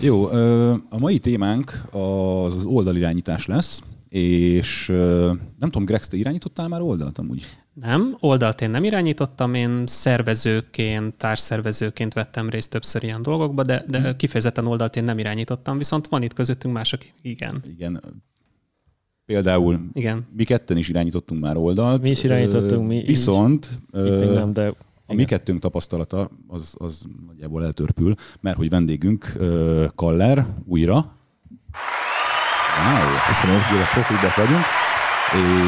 Jó, a mai témánk az, az oldalirányítás lesz, és nem tudom, Grex, te irányítottál már oldalt amúgy? Nem, oldalt én nem irányítottam, én szervezőként, társszervezőként vettem részt többször ilyen dolgokba, de, de hmm. kifejezetten oldalt én nem irányítottam, viszont van itt közöttünk mások, igen. Igen, Például Igen. mi ketten is irányítottunk már oldalt. Mi is irányítottunk, mi Viszont ö, nem, de a mi kettőnk tapasztalata az, az nagyjából eltörpül, mert hogy vendégünk Kaller újra. Wow, köszönöm, hogy profitbe vagyunk.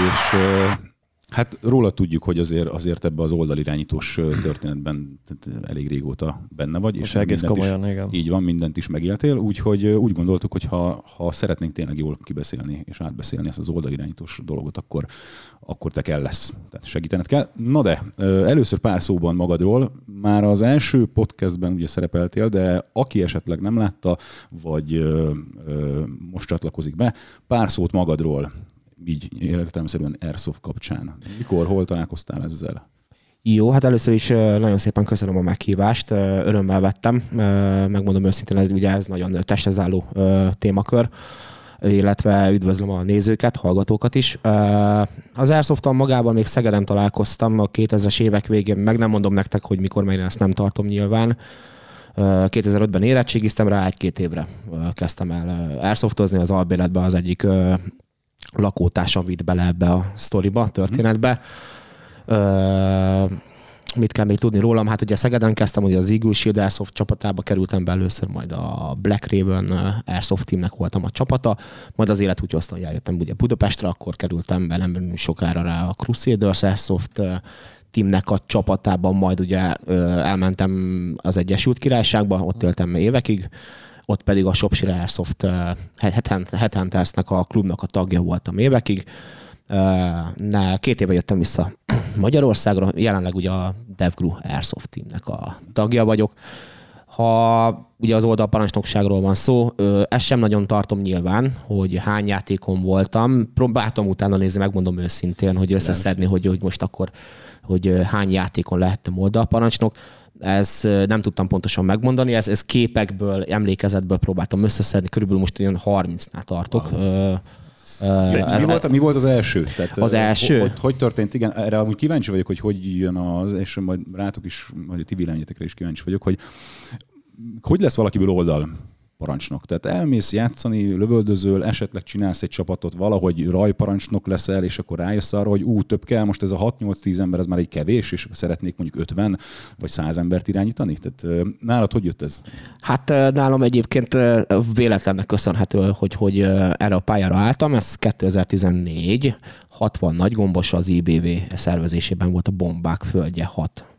És Hát róla tudjuk, hogy azért, azért ebbe az oldalirányítós történetben elég régóta benne vagy. és egész komolyan, is, igen. Így van, mindent is megéltél, úgyhogy úgy gondoltuk, hogy ha, ha szeretnénk tényleg jól kibeszélni és átbeszélni ezt az oldalirányítós dolgot, akkor, akkor te kell lesz. Tehát segítened kell. Na de, először pár szóban magadról. Már az első podcastben ugye szerepeltél, de aki esetleg nem látta, vagy most csatlakozik be, pár szót magadról így értelemszerűen Airsoft kapcsán. Mikor, hol találkoztál ezzel? Jó, hát először is nagyon szépen köszönöm a meghívást, örömmel vettem, megmondom őszintén, ez ugye ez nagyon testhez témakör, illetve üdvözlöm a nézőket, hallgatókat is. Az airsoft magában még Szegeden találkoztam a 2000-es évek végén, meg nem mondom nektek, hogy mikor, mert én ezt nem tartom nyilván. 2005-ben érettségiztem rá, egy-két évre kezdtem el airsoftozni az albéletbe az egyik lakótársam vitt bele ebbe a sztoriba, a történetbe. Ö, mit kell még tudni rólam? Hát ugye Szegeden kezdtem, hogy az Eagle Shield Airsoft csapatába kerültem be először, majd a Black Raven Airsoft teamnek voltam a csapata, majd az élet úgy hozta, hogy eljöttem ugye Budapestre, akkor kerültem be nem sokára rá a Crusaders Airsoft teamnek a csapatában, majd ugye elmentem az Egyesült Királyságba, ott éltem évekig, ott pedig a Shopsire Airsoft Headhuntersnek a klubnak a tagja voltam évekig. Ne, két éve jöttem vissza Magyarországra, jelenleg ugye a DevGru Airsoft teamnek a tagja vagyok. Ha ugye az oldalparancsnokságról van szó, ezt sem nagyon tartom nyilván, hogy hány játékon voltam. Próbáltam utána nézni, megmondom őszintén, hogy összeszedni, hogy, hogy most akkor hogy hány játékon lehettem oldalparancsnok ez nem tudtam pontosan megmondani, ez, ez képekből, emlékezetből próbáltam összeszedni, körülbelül most olyan 30-nál tartok. Uh, Uh, mi, volt, mi volt az első? Tehát, az első? Hogy, hogy történt? Igen, erre amúgy kíváncsi vagyok, hogy hogy jön az, és majd rátok is, majd a ti véleményetekre is kíváncsi vagyok, hogy hogy lesz valakiből oldal parancsnok. Tehát elmész játszani, lövöldözöl, esetleg csinálsz egy csapatot, valahogy rajparancsnok leszel, és akkor rájössz arra, hogy ú, több kell, most ez a 6-8-10 ember, ez már egy kevés, és szeretnék mondjuk 50 vagy 100 embert irányítani. Tehát nálad hogy jött ez? Hát nálam egyébként véletlennek köszönhető, hogy, hogy erre a pályára álltam, ez 2014, 60 nagygombos az IBV szervezésében volt a Bombák Földje 6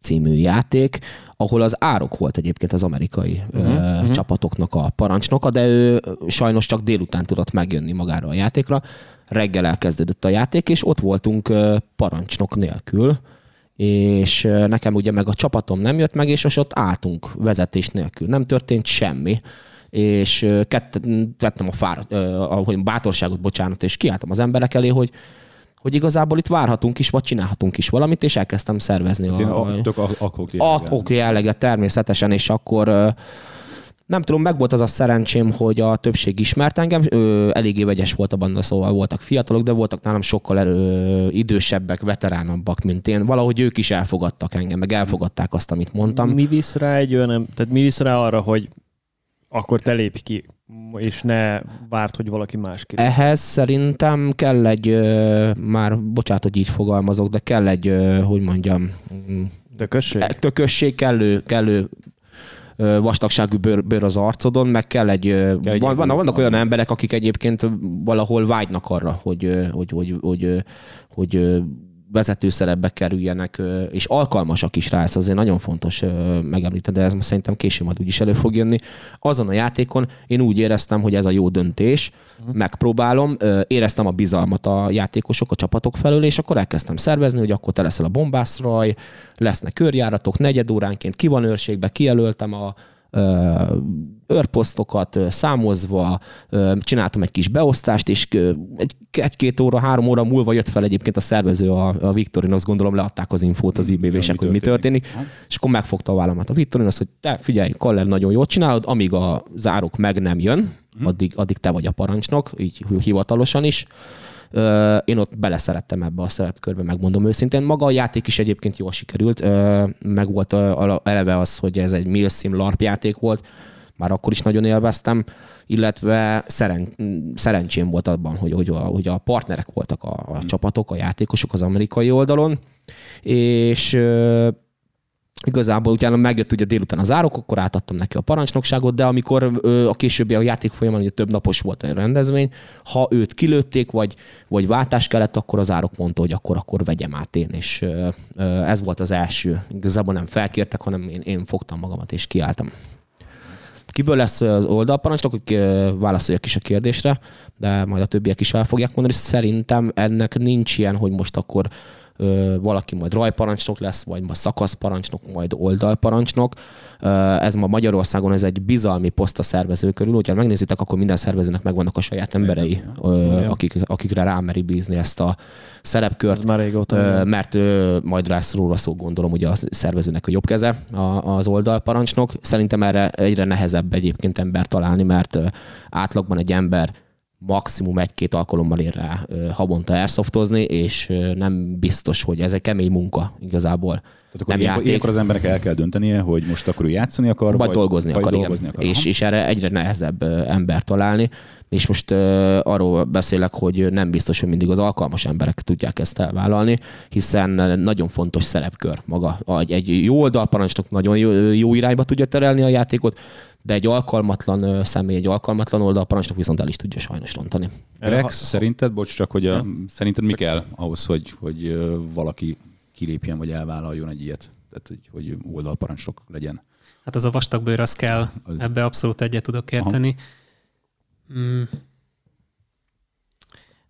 című játék, ahol az árok volt egyébként az amerikai uh-huh, uh-huh. csapatoknak a parancsnoka, de ő sajnos csak délután tudott megjönni magára a játékra. Reggel elkezdődött a játék, és ott voltunk parancsnok nélkül, és nekem ugye meg a csapatom nem jött meg, és ott álltunk vezetés nélkül. Nem történt semmi és vettem a, fár, a bátorságot, bocsánat, és kiálltam az emberek elé, hogy hogy igazából itt várhatunk is, vagy csinálhatunk is valamit, és elkezdtem szervezni. Hát a, a, tök a, jelleget természetesen, és akkor nem tudom, meg volt az a szerencsém, hogy a többség ismert engem, ö, eléggé vegyes volt a banda, szóval voltak fiatalok, de voltak nálam sokkal erő, idősebbek, veteránabbak, mint én. Valahogy ők is elfogadtak engem, meg elfogadták azt, amit mondtam. Mi visz rá egy olyan, tehát mi visz rá arra, hogy akkor te lépj ki, és ne várt, hogy valaki más ki. Ehhez szerintem kell egy, már bocsánat, hogy így fogalmazok, de kell egy, hogy mondjam, mm, tökösség, tökösség kellő, kellő vastagságú bőr, bőr az arcodon, meg kell egy... Kell van, vannak, vannak olyan emberek, akik egyébként valahol vágynak arra, hogy, hogy, hogy, hogy, hogy, hogy vezető szerepbe kerüljenek, és alkalmasak is rá, ez azért nagyon fontos megemlíteni, de ez most szerintem később majd úgyis elő fog jönni. Azon a játékon én úgy éreztem, hogy ez a jó döntés, uh-huh. megpróbálom, éreztem a bizalmat a játékosok, a csapatok felől, és akkor elkezdtem szervezni, hogy akkor te leszel a bombászraj, lesznek körjáratok, negyed óránként, ki van őrségbe, kijelöltem a, őrposztokat számozva, csináltam egy kis beosztást, és egy, egy-két óra, három óra múlva jött fel egyébként a szervező, a, a Victorinos, gondolom leadták az infót az IBV-sek, hogy mi történik, és akkor megfogta a vállamat a Victorinos, hogy te figyelj, Kaller, nagyon jól csinálod, amíg a zárok meg nem jön, addig, addig te vagy a parancsnok, így hivatalosan is. Én ott beleszerettem ebbe a szerepkörbe, megmondom őszintén. Maga a játék is egyébként jól sikerült. Meg volt eleve az, hogy ez egy Milsim LARP játék volt, már akkor is nagyon élveztem, illetve szeren, szerencsém volt abban, hogy, hogy, a, hogy a partnerek voltak a, a csapatok, a játékosok az amerikai oldalon, és igazából utána megjött ugye délután az árok, akkor átadtam neki a parancsnokságot, de amikor ö, a későbbi a játék folyamán ugye több napos volt egy rendezvény, ha őt kilőtték, vagy, vagy váltás kellett, akkor az árok mondta, hogy akkor, akkor vegyem át én, és ö, ez volt az első. Igazából nem felkértek, hanem én, én fogtam magamat és kiálltam. Kiből lesz az oldalparancsnok, hogy válaszoljak is a kérdésre, de majd a többiek is el fogják mondani. Szerintem ennek nincs ilyen, hogy most akkor valaki majd rajparancsnok lesz, vagy ma szakaszparancsnok, majd oldalparancsnok. Ez ma Magyarországon ez egy bizalmi poszt a szervező körül, hogyha megnézitek, akkor minden szervezőnek megvannak a saját emberei, akik, akikre rámeri bízni ezt a szerepkört, már régóta, mert majd lesz róla szó, gondolom, hogy a szervezőnek a jobb keze az oldalparancsnok. Szerintem erre egyre nehezebb egyébként ember találni, mert átlagban egy ember maximum egy-két alkalommal ér rá havonta airsoftozni, és nem biztos, hogy ez egy kemény munka igazából. Tehát akkor nem ilyenkor, ilyenkor az emberek el kell döntenie, hogy most akkor ő játszani akar, vagy, vagy dolgozni vagy akar, dolgozni igen. akar. És, és erre egyre nehezebb ember találni. És most uh, arról beszélek, hogy nem biztos, hogy mindig az alkalmas emberek tudják ezt elvállalni, hiszen nagyon fontos szerepkör maga. Egy, egy jó oldalparancsnok nagyon jó, jó irányba tudja terelni a játékot, de egy alkalmatlan személy, egy alkalmatlan oldalparancsnok viszont el is tudja sajnos rontani. Rex, szerinted, bocs, csak hogy a, ja. szerinted mi kell ahhoz, hogy, hogy valaki kilépjen vagy elvállaljon egy ilyet? Tehát, hogy, hogy oldalparancsnok legyen. Hát az a vastagbőr, az kell. Ebbe abszolút egyet tudok érteni. Mm.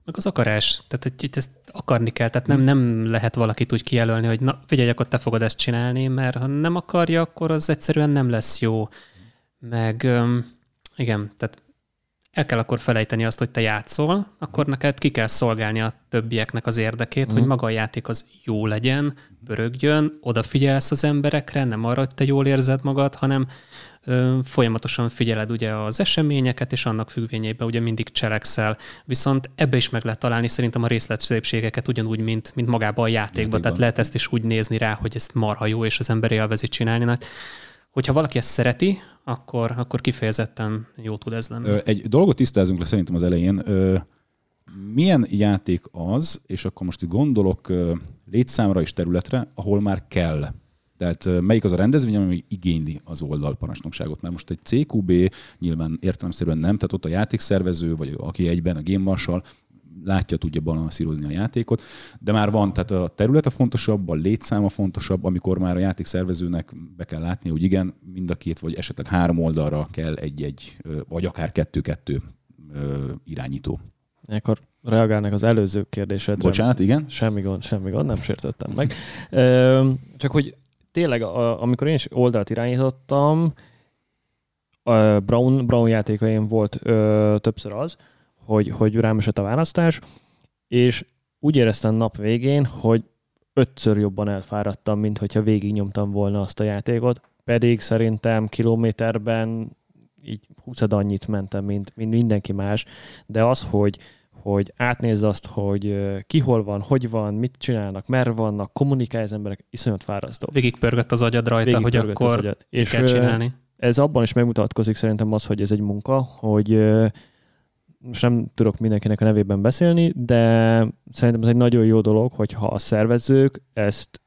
Meg az akarás. Tehát, hogy itt ezt akarni kell. Tehát nem, nem lehet valakit úgy kijelölni, hogy na, figyelj, akkor te fogod ezt csinálni, mert ha nem akarja, akkor az egyszerűen nem lesz jó. Meg igen, tehát el kell akkor felejteni azt, hogy te játszol, akkor neked ki kell szolgálni a többieknek az érdekét, mm. hogy mhm. maga a játék az jó legyen, pörögjön, odafigyelsz az emberekre, nem arra, hogy te jól érzed magad, hanem ö, folyamatosan figyeled ugye az eseményeket, és annak függvényében ugye mindig cselekszel. Viszont ebbe is meg lehet találni szerintem a részletszépségeket ugyanúgy, mint, mint magába a. Játékban. Tehát lehet ezt is úgy nézni rá, hogy ezt marha jó, és az ember élvezi csinálni. Hát, hogyha valaki ezt szereti, akkor, akkor kifejezetten jó tud ez lenni. Egy dolgot tisztázunk le szerintem az elején. Milyen játék az, és akkor most gondolok létszámra és területre, ahol már kell tehát melyik az a rendezvény, ami igényli az oldalparancsnokságot? Mert most egy CQB nyilván értelemszerűen nem, tehát ott a játékszervező, vagy aki egyben a Game Marshal látja, tudja balanszírozni a játékot, de már van, tehát a terület a fontosabb, a létszám a fontosabb, amikor már a játék szervezőnek be kell látni, hogy igen, mind a két, vagy esetleg három oldalra kell egy-egy, vagy akár kettő-kettő irányító. Akkor reagálnak az előző kérdésedre. Bocsánat, igen? Semmi gond, semmi gond, nem sértettem meg. Csak hogy tényleg, amikor én is oldalt irányítottam, Brown, Brown játékaim volt ö, többször az, hogy, hogy rám esett a választás, és úgy éreztem nap végén, hogy ötször jobban elfáradtam, mint hogyha végignyomtam volna azt a játékot, pedig szerintem kilométerben így 20 annyit mentem, mint, mint mindenki más, de az, hogy, hogy átnézd azt, hogy ki hol van, hogy van, mit csinálnak, merre vannak, kommunikálj az emberek, iszonyat fárasztó. Végig pörgött az agyad rajta, Végig hogy akkor az agyad. És kell csinálni. Ez abban is megmutatkozik szerintem az, hogy ez egy munka, hogy most nem tudok mindenkinek a nevében beszélni, de szerintem ez egy nagyon jó dolog, hogyha a szervezők ezt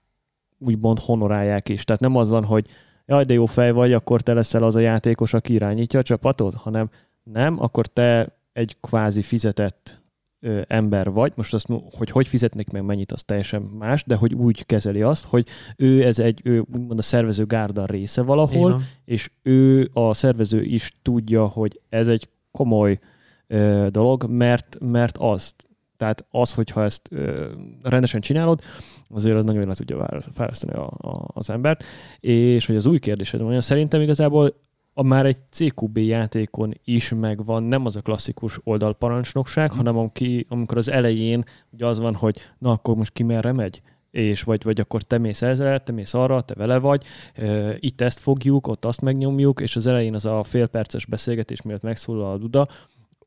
úgymond honorálják is. Tehát nem az van, hogy jaj, de jó fej vagy, akkor te leszel az a játékos, aki irányítja a csapatot, hanem nem, akkor te egy kvázi fizetett ö, ember vagy. Most azt, hogy hogy fizetnek meg mennyit, az teljesen más, de hogy úgy kezeli azt, hogy ő ez egy, ő úgymond a szervező gárda része valahol, Igen. és ő a szervező is tudja, hogy ez egy komoly ö, dolog, mert, mert azt, tehát az, hogyha ezt ö, rendesen csinálod, azért az nagyon le tudja fárasztani a, a, az embert. És hogy az új kérdésed mondja, szerintem igazából a már egy CQB játékon is megvan, nem az a klasszikus oldalparancsnokság, Mhm. hanem amikor, amikor az elején ugye az van, hogy na akkor most ki merre megy, és vagy, vagy akkor te mész ezre, te mész arra, te vele vagy, ö, itt ezt fogjuk, ott azt megnyomjuk, és az elején az a fél perces beszélgetés miatt megszólal a Duda,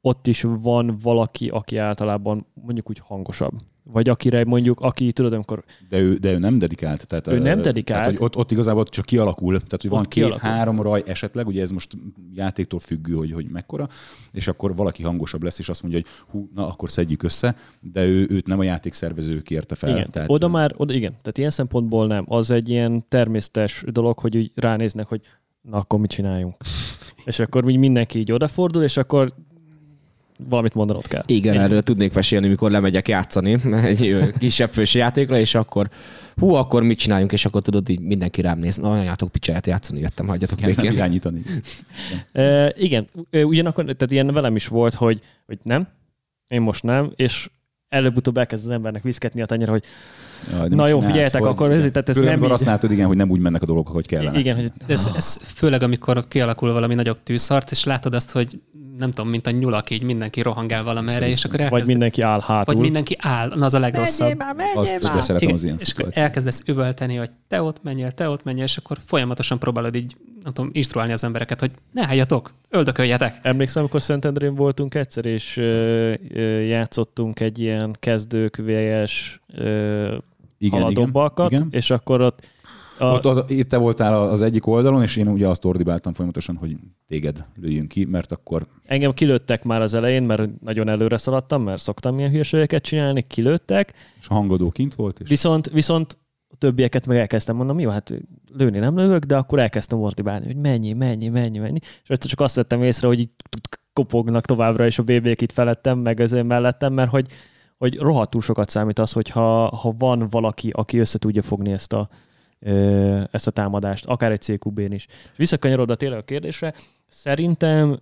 ott is van valaki, aki általában mondjuk úgy hangosabb. Vagy akire mondjuk, aki tudod, amikor De ő, de ő nem dedikált. Tehát, Ő nem dedikált. Tehát, hogy ott, ott igazából csak kialakul. Tehát, hogy van két-három raj esetleg, ugye ez most játéktól függő, hogy, hogy mekkora, és akkor valaki hangosabb lesz, és azt mondja, hogy hú, na akkor szedjük össze, de ő, őt nem a játékszervező kérte fel. Igen, tehát oda már, oda, igen, tehát ilyen szempontból nem. Az egy ilyen természetes dolog, hogy úgy ránéznek, hogy na akkor mit csináljunk. és akkor így mindenki így odafordul, és akkor valamit mondanod kell. Igen, Ennyi. erről tudnék mesélni, mikor lemegyek játszani egy kisebb fős játékra, és akkor hú, akkor mit csináljunk, és akkor tudod, így mindenki rám néz, na, anyátok picsáját játszani, jöttem, hagyjatok nem békén. irányítani. E, igen, ugyanakkor, tehát ilyen velem is volt, hogy, hogy nem, én most nem, és előbb-utóbb elkezd az embernek viszketni a tenyere, hogy Jaj, Na jó, figyeljetek, Vagy- akkor ez- tehát ez Főleg, nem amikor így- azt látod, igen, hogy nem úgy mennek a dolgok, hogy kellene. igen, hogy Ez, ez főleg, amikor kialakul valami nagyobb tűzharc, és látod azt, hogy nem tudom, mint a nyulak, így mindenki rohangál valamerre, és akkor vagy elkezd, mindenki áll hátul. vagy mindenki áll, na az a legrosszabb. Azt de szeretem az ilyen és akkor elkezdesz üvölteni, hogy te ott menjél, te ott menjél, és akkor folyamatosan próbálod így, nem tudom, instruálni az embereket, hogy ne álljatok, öldököljetek. Emlékszem, amikor Szentendrén voltunk egyszer, és ö, ö, játszottunk egy ilyen kezdők VS ö, Igen, haladóbbakat, igen. és akkor ott a, Ott, ott, itt te voltál az egyik oldalon, és én ugye azt ordibáltam folyamatosan, hogy téged lőjünk ki, mert akkor engem kilőttek már az elején, mert nagyon előre szaladtam, mert szoktam ilyen hülyeségeket csinálni, kilőttek, és a hangadó kint volt, és viszont, viszont a többieket meg elkezdtem mondom, jó, hát lőni nem lövök, de akkor elkezdtem ordibálni, hogy mennyi, mennyi, mennyi, mennyi. És ezt csak azt vettem észre, hogy így kopognak továbbra is a BB-k itt felettem, meg én mellettem, mert hogy, hogy rohadtul sokat számít az, hogyha ha van valaki, aki össze tudja fogni ezt a, ezt a támadást, akár egy CQB-n is. És visszakanyarodva tényleg a kérdésre, szerintem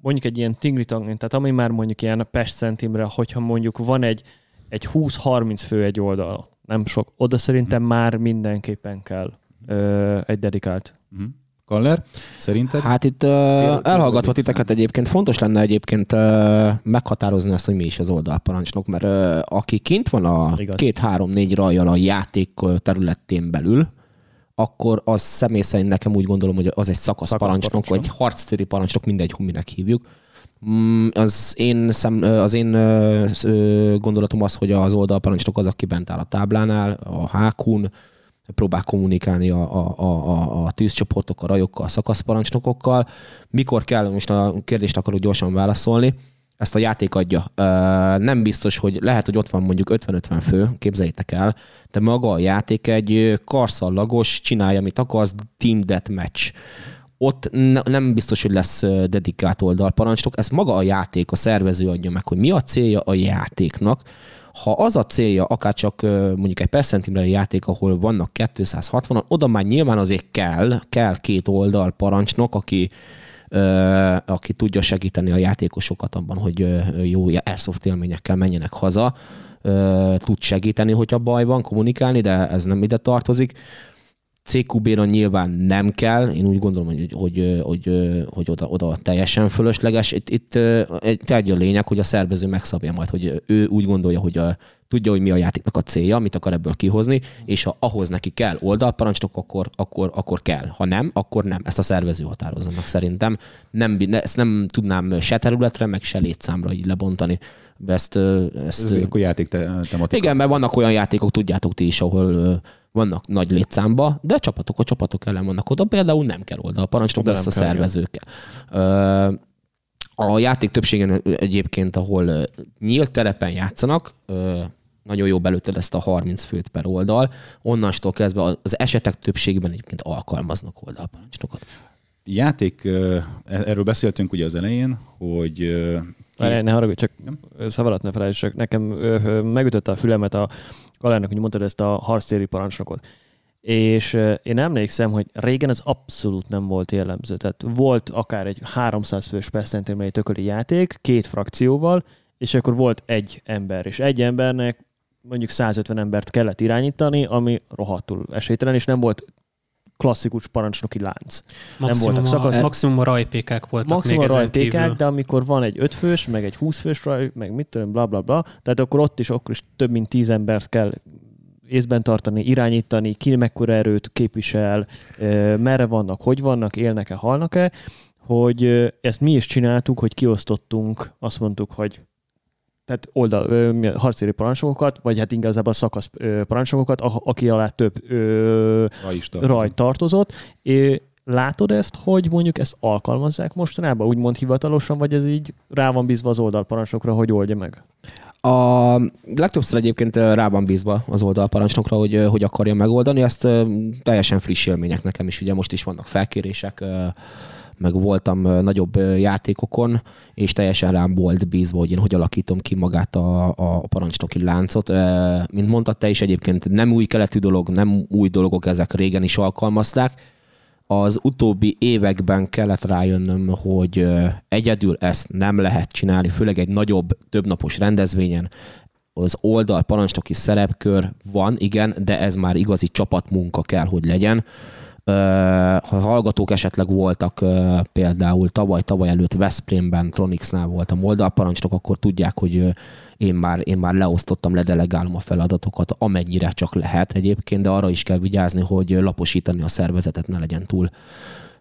mondjuk egy ilyen tingli tehát ami már mondjuk ilyen Pest Centimre, hogyha mondjuk van egy, egy 20-30 fő egy oldal, nem sok, oda szerintem már mindenképpen kell egy dedikált. uh-huh. Kaller, szerinted? Hát itt uh, elhallgatva titeket egyébként fontos lenne egyébként uh, meghatározni azt, hogy mi is az oldalparancsnok, mert uh, aki kint van a két-három-négy rajjal a játék területén belül, akkor az személy szerint nekem úgy gondolom, hogy az egy szakaszparancsnok, Szakaszparancsnok. vagy harctéri parancsnok, mindegy, minek hívjuk. Mm, Az én, szem, az én gondolatom az, hogy az oldalparancsnok az, aki bent áll a táblánál, a hákun, próbál kommunikálni a, a, a, a, a tűzcsoportok, a rajokkal, a szakaszparancsnokokkal. Mikor kell, most a kérdést akarok gyorsan válaszolni, ezt a játék adja. Nem biztos, hogy lehet, hogy ott van mondjuk 50-50 fő, képzeljétek el, de maga a játék egy karszallagos, csinálja, amit akarsz, team deathmatch. Ott ne, nem biztos, hogy lesz dedikált oldalparancsnok, ez maga a játék, a szervező adja meg, hogy mi a célja a játéknak, ha az a célja, akár csak mondjuk egy percentimre játék, ahol vannak 260-an, oda már nyilván azért kell, kell két oldal parancsnok, aki, aki tudja segíteni a játékosokat abban, hogy jó airsoft élményekkel menjenek haza, tud segíteni, hogyha baj van, kommunikálni, de ez nem ide tartozik. CQB-ra nyilván nem kell, én úgy gondolom, hogy, hogy, hogy, hogy oda, oda teljesen fölösleges. Itt, itt egy, a lényeg, hogy a szervező megszabja majd, hogy ő úgy gondolja, hogy a, tudja, hogy mi a játéknak a célja, mit akar ebből kihozni, és ha ahhoz neki kell oldalparancsnok, akkor, akkor, akkor kell. Ha nem, akkor nem. Ezt a szervező határozza meg szerintem. Nem, ne- ezt nem tudnám se területre, meg se létszámra így lebontani. De Ezt, ezt, Ez akkor játék te- tematika. igen, mert vannak olyan játékok, tudjátok ti is, ahol vannak nagy létszámba, de csapatok a csapatok ellen vannak oda, például nem kell oda a parancsnok, ezt a szervezőkkel. A játék többségen egyébként, ahol nyílt terepen játszanak, nagyon jó belőtted ezt a 30 főt per oldal, onnantól kezdve az esetek többségben egyébként alkalmaznak oldalparancsnokot. Játék, e- erről beszéltünk ugye az elején, hogy ö, Várjál, ne haragudj, csak Igen. szavalat ne felejtsd, csak nekem ö, ö, megütötte a fülemet a Kalárnak, hogy mondtad ezt a harctéri parancsnokot. És ö, én emlékszem, hogy régen ez abszolút nem volt jellemző. Tehát volt akár egy 300 fős percentérben egy tököli játék, két frakcióval, és akkor volt egy ember, és egy embernek mondjuk 150 embert kellett irányítani, ami rohadtul esélytelen, és nem volt klasszikus parancsnoki lánc. Maximum, voltak a, szakasz- maximum a rajpékák voltak Maximum még ezen rajpékák, kívül. de amikor van egy 5 fős, meg egy 20 fős raj, meg mit tudom, bla bla bla, tehát akkor ott is, akkor is több mint 10 embert kell észben tartani, irányítani, ki mekkora erőt képvisel, merre vannak, hogy vannak, élnek-e, halnak-e, hogy ezt mi is csináltuk, hogy kiosztottunk, azt mondtuk, hogy tehát oldal, ö, harcéri parancsnokokat, vagy hát igazából szakasz ö, parancsnokokat, a- aki alá több ö, tartozik. rajt tartozott. É, látod ezt, hogy mondjuk ezt alkalmazzák mostanában, úgymond hivatalosan, vagy ez így rá van bízva az oldalparancsnokra, hogy oldja meg? A legtöbbször egyébként rá van bízva az oldalparancsnokra, hogy hogy akarja megoldani, ezt teljesen friss élmények nekem is, ugye most is vannak felkérések, ö, meg voltam nagyobb játékokon, és teljesen rám volt bízva, hogy én hogy alakítom ki magát a, a parancsnoki láncot. Mint mondtad te is egyébként nem új keletű dolog, nem új dolgok, ezek régen is alkalmazták. Az utóbbi években kellett rájönnöm, hogy egyedül ezt nem lehet csinálni, főleg egy nagyobb, többnapos rendezvényen. Az oldal parancsnoki szerepkör van, igen, de ez már igazi csapatmunka kell, hogy legyen. Ha hallgatók esetleg voltak például tavaly, tavaly előtt Veszprémben, Tronixnál voltam oldalparancsnok, akkor tudják, hogy én már, én már leosztottam, ledelegálom a feladatokat, amennyire csak lehet egyébként, de arra is kell vigyázni, hogy laposítani a szervezetet ne legyen túl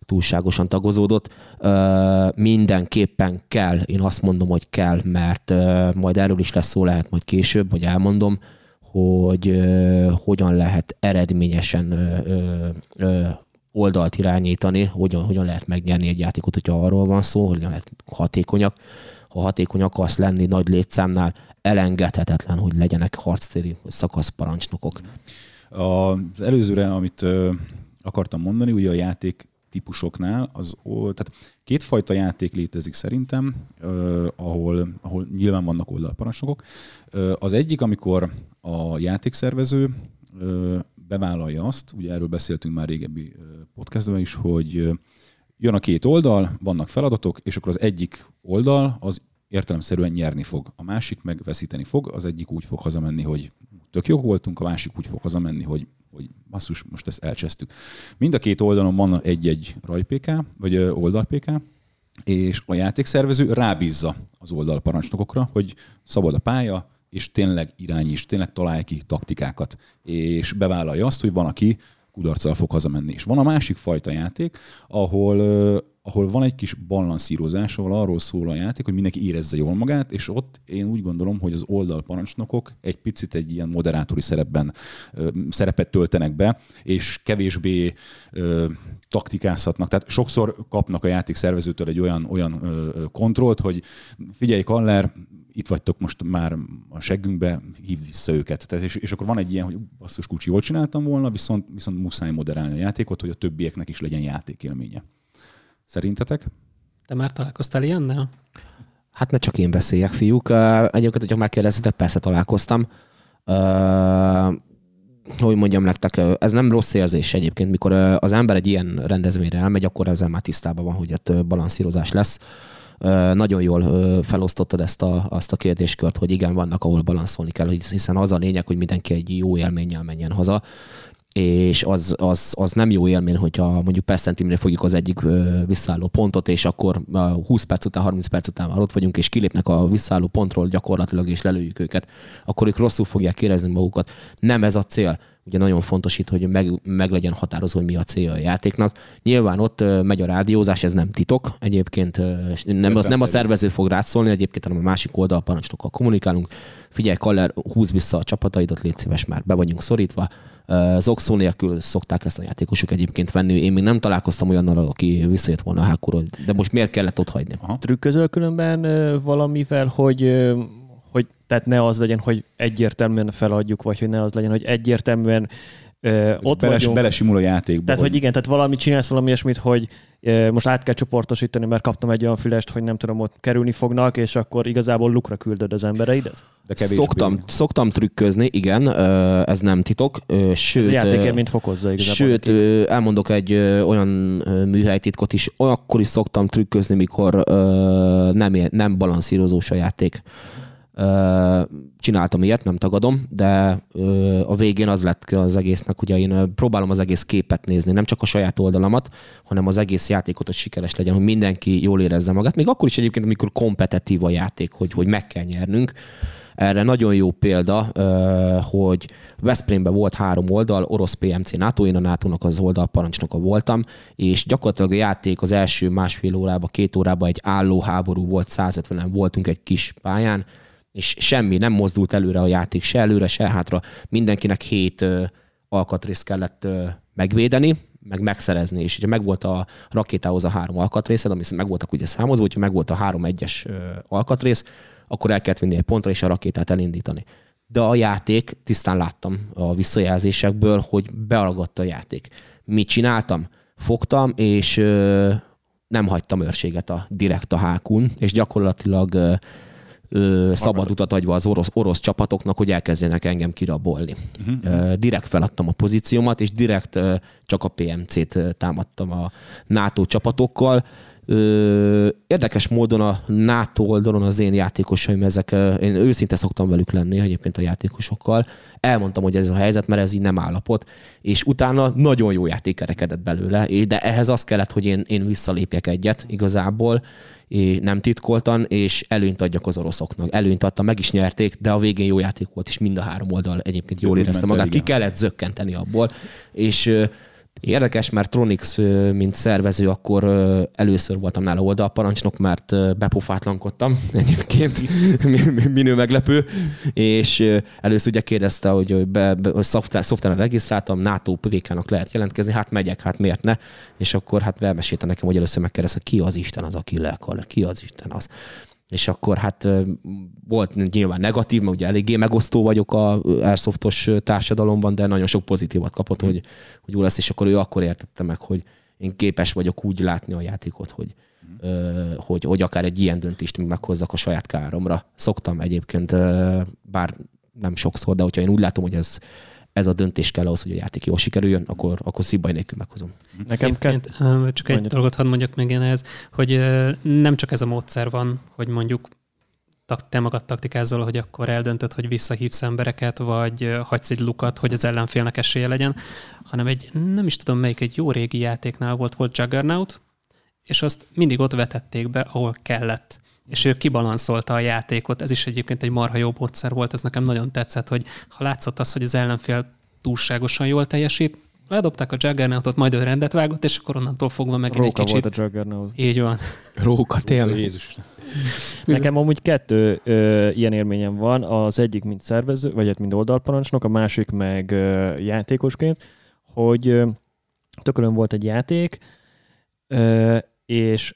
túlságosan tagozódott. Mindenképpen kell, én azt mondom, hogy kell, mert majd erről is lesz szó, lehet majd később, vagy elmondom, hogy ö, hogyan lehet eredményesen ö, ö, oldalt irányítani, hogyan, hogyan lehet megnyerni egy játékot, hogyha arról van szó, hogyan lehet hatékonyak. Ha hatékony akarsz lenni nagy létszámnál, elengedhetetlen, hogy legyenek harctéri szakaszparancsnokok. Az előzőre, amit akartam mondani, ugye a játék típusoknál, az, tehát kétfajta játék létezik szerintem, ahol, ahol nyilván vannak oldalparancsnokok. Az egyik, amikor a játékszervező ö, bevállalja azt, ugye erről beszéltünk már régebbi podcastban is, hogy jön a két oldal, vannak feladatok, és akkor az egyik oldal az értelemszerűen nyerni fog, a másik meg veszíteni fog, az egyik úgy fog hazamenni, hogy tök jók voltunk, a másik úgy fog hazamenni, hogy, hogy basszus, most ezt elcsesztük. Mind a két oldalon van egy-egy rajpk, vagy oldalpk, és a játékszervező rábízza az oldalparancsnokokra, hogy szabad a pálya, és tényleg irányíts, tényleg találj ki taktikákat, és bevállalja azt, hogy van, aki kudarccal fog hazamenni. És van a másik fajta játék, ahol, ahol van egy kis balanszírozás, ahol arról szól a játék, hogy mindenki érezze jól magát, és ott én úgy gondolom, hogy az oldalparancsnokok egy picit egy ilyen moderátori szerepben ö, szerepet töltenek be, és kevésbé ö, taktikázhatnak. Tehát sokszor kapnak a játékszervezőtől egy olyan, olyan ö, kontrollt, hogy figyelj, Kaller, itt vagytok most már a seggünkbe, hívd vissza őket. Tehát és, és akkor van egy ilyen, hogy basszus kulcsi, jól csináltam volna, viszont, viszont muszáj moderálni a játékot, hogy a többieknek is legyen játékélménye. Szerintetek? Te már találkoztál ilyennel? Hát ne csak én beszéljek, fiúk. Egyébként, hogyha megkérdezitek, persze találkoztam. Hogy mondjam nektek, ez nem rossz érzés egyébként, mikor az ember egy ilyen rendezvényre elmegy, akkor ezzel már tisztában van, hogy ott balanszírozás lesz. Nagyon jól ö, felosztottad ezt a, azt a kérdéskört, hogy igen, vannak, ahol balanszolni kell, hiszen az a lényeg, hogy mindenki egy jó élménnyel menjen haza és az, az, az nem jó élmény, hogyha mondjuk percentimre fogjuk az egyik visszaálló pontot, és akkor ö, 20 perc után, 30 perc után már ott vagyunk, és kilépnek a visszaálló pontról gyakorlatilag, és lelőjük őket, akkor ők rosszul fogják érezni magukat. Nem ez a cél. Ugye nagyon fontos itt, hogy meg, meg legyen határozva, hogy mi a célja a játéknak. Nyilván ott megy a rádiózás, ez nem titok. Egyébként nem, az, nem a szervező fog rászólni, egyébként, hanem a másik oldal parancsnokkal kommunikálunk. Figyelj, Kaller, húz vissza a csapataidat, légy szíves, már be vagyunk szorítva. Ö, Zokszó nélkül szokták ezt a játékosok egyébként venni. Én még nem találkoztam olyannal, aki visszajött volna a hákúról, de most miért kellett ott hagyni? Aha. Trükközöl különben valamivel, hogy, hogy tehát ne az legyen, hogy egyértelműen feladjuk, vagy hogy ne az legyen, hogy egyértelműen ö, ott Beles, vagyunk. belesimul a játékba. Tehát, hogy igen, tehát valami csinálsz valami ilyesmit, hogy ö, most át kell csoportosítani, mert kaptam egy olyan fülest, hogy nem tudom, ott kerülni fognak, és akkor igazából lukra küldöd az embereidet? De kevésbé. Szoktam, szoktam trükközni, igen, ez nem titok. Ez Sőt, a ö, játékélményt fokozza igazából. Sőt, neki. elmondok egy olyan műhelytitkot is, akkor is szoktam trükközni, mikor nem, nem balanszírozós a játék. csináltam ilyet, nem tagadom, de a végén az lett az egésznek, ugye én próbálom az egész képet nézni, nem csak a saját oldalamat, hanem az egész játékot, hogy sikeres legyen, hogy mindenki jól érezze magát. Még akkor is egyébként, amikor kompetitív a játék, hogy, hogy meg kell nyernünk. Erre nagyon jó példa, hogy Veszprémben volt három oldal, orosz PMC NATO, én a NATO-nak az oldal parancsnoka voltam, és gyakorlatilag a játék az első másfél órában, két órában egy álló háború volt, 150-en voltunk egy kis pályán, és semmi, nem mozdult előre a játék, se előre, se hátra. Mindenkinek hét alkatrészt kellett megvédeni, meg megszerezni, és ugye megvolt a rakétához a három alkatrészed, ami meg voltak ugye számozva, hogyha megvolt a három egyes alkatrész, akkor el kellett vinni egy pontra, és a rakétát elindítani. De a játék, tisztán láttam a visszajelzésekből, hogy bealagadt a játék. Mit csináltam? Fogtam, és ö, nem hagytam őrséget a direkt a hákun, és gyakorlatilag ö, ö, szabad utat adva az orosz, orosz csapatoknak, hogy elkezdjenek engem kirabolni. Uh-huh. Direkt feladtam a pozíciómat, és direkt ö, csak a PMC-t támadtam a NATO csapatokkal. Ö, érdekes módon a NATO oldalon az én játékosaim, ezek, én őszinte szoktam velük lenni egyébként a játékosokkal. Elmondtam, hogy ez a helyzet, mert ez így nem állapot, és utána nagyon jó játék kerekedett belőle, de ehhez az kellett, hogy én, én visszalépjek egyet igazából, nem titkoltan, és előnyt adjak az oroszoknak. Előnyt adta, meg is nyerték, de a végén jó játék volt, és mind a három oldal egyébként jól érezte magát. Ki kellett zökkenteni abból, és Érdekes, mert Tronix, mint szervező, akkor először voltam nála oldalparancsnok, mert bepofátlankodtam egyébként, minő meglepő, és először ugye kérdezte, hogy, be, be, hogy szoftver, szoftveren regisztráltam, NATO PVK-nak lehet jelentkezni, hát megyek, hát miért ne? És akkor hát elmesélte nekem, hogy először megkérdezte, ki az Isten az, aki lelkal, ki az Isten az és akkor hát volt nyilván negatív, mert ugye eléggé megosztó vagyok a airsoftos társadalomban, de nagyon sok pozitívat kapott, hogy, hogy jó lesz, és akkor ő akkor értette meg, hogy én képes vagyok úgy látni a játékot, hogy, mm. hogy, hogy akár egy ilyen döntést még meghozzak a saját káromra. Szoktam egyébként, bár nem sokszor, de hogyha én úgy látom, hogy ez ez a döntés kell ahhoz, hogy a játék jól sikerüljön, akkor, akkor szívbaj nélkül meghozom. Nekem kell... Csak egy dolgot hadd mondjak meg én ehhez, hogy nem csak ez a módszer van, hogy mondjuk te magad taktikázol, hogy akkor eldöntöd, hogy visszahívsz embereket, vagy hagysz egy lukat, hogy az ellenfélnek esélye legyen, hanem egy, nem is tudom melyik, egy jó régi játéknál volt, volt Juggernaut, és azt mindig ott vetették be, ahol kellett és ő kibalanszolta a játékot. Ez is egyébként egy marha jó módszer volt, ez nekem nagyon tetszett, hogy ha látszott az, hogy az ellenfél túlságosan jól teljesít, ledobták a Juggernautot, majd ő rendet vágott, és akkor onnantól fogva Róka egy kicsit... volt a Juggernaut. Így van. Róka, tényleg. Jézus. Nekem amúgy kettő ö, ilyen élményem van, az egyik mint szervező, vagy hát mint oldalparancsnok, a másik meg ö, játékosként, hogy ö, tökölön volt egy játék, ö, és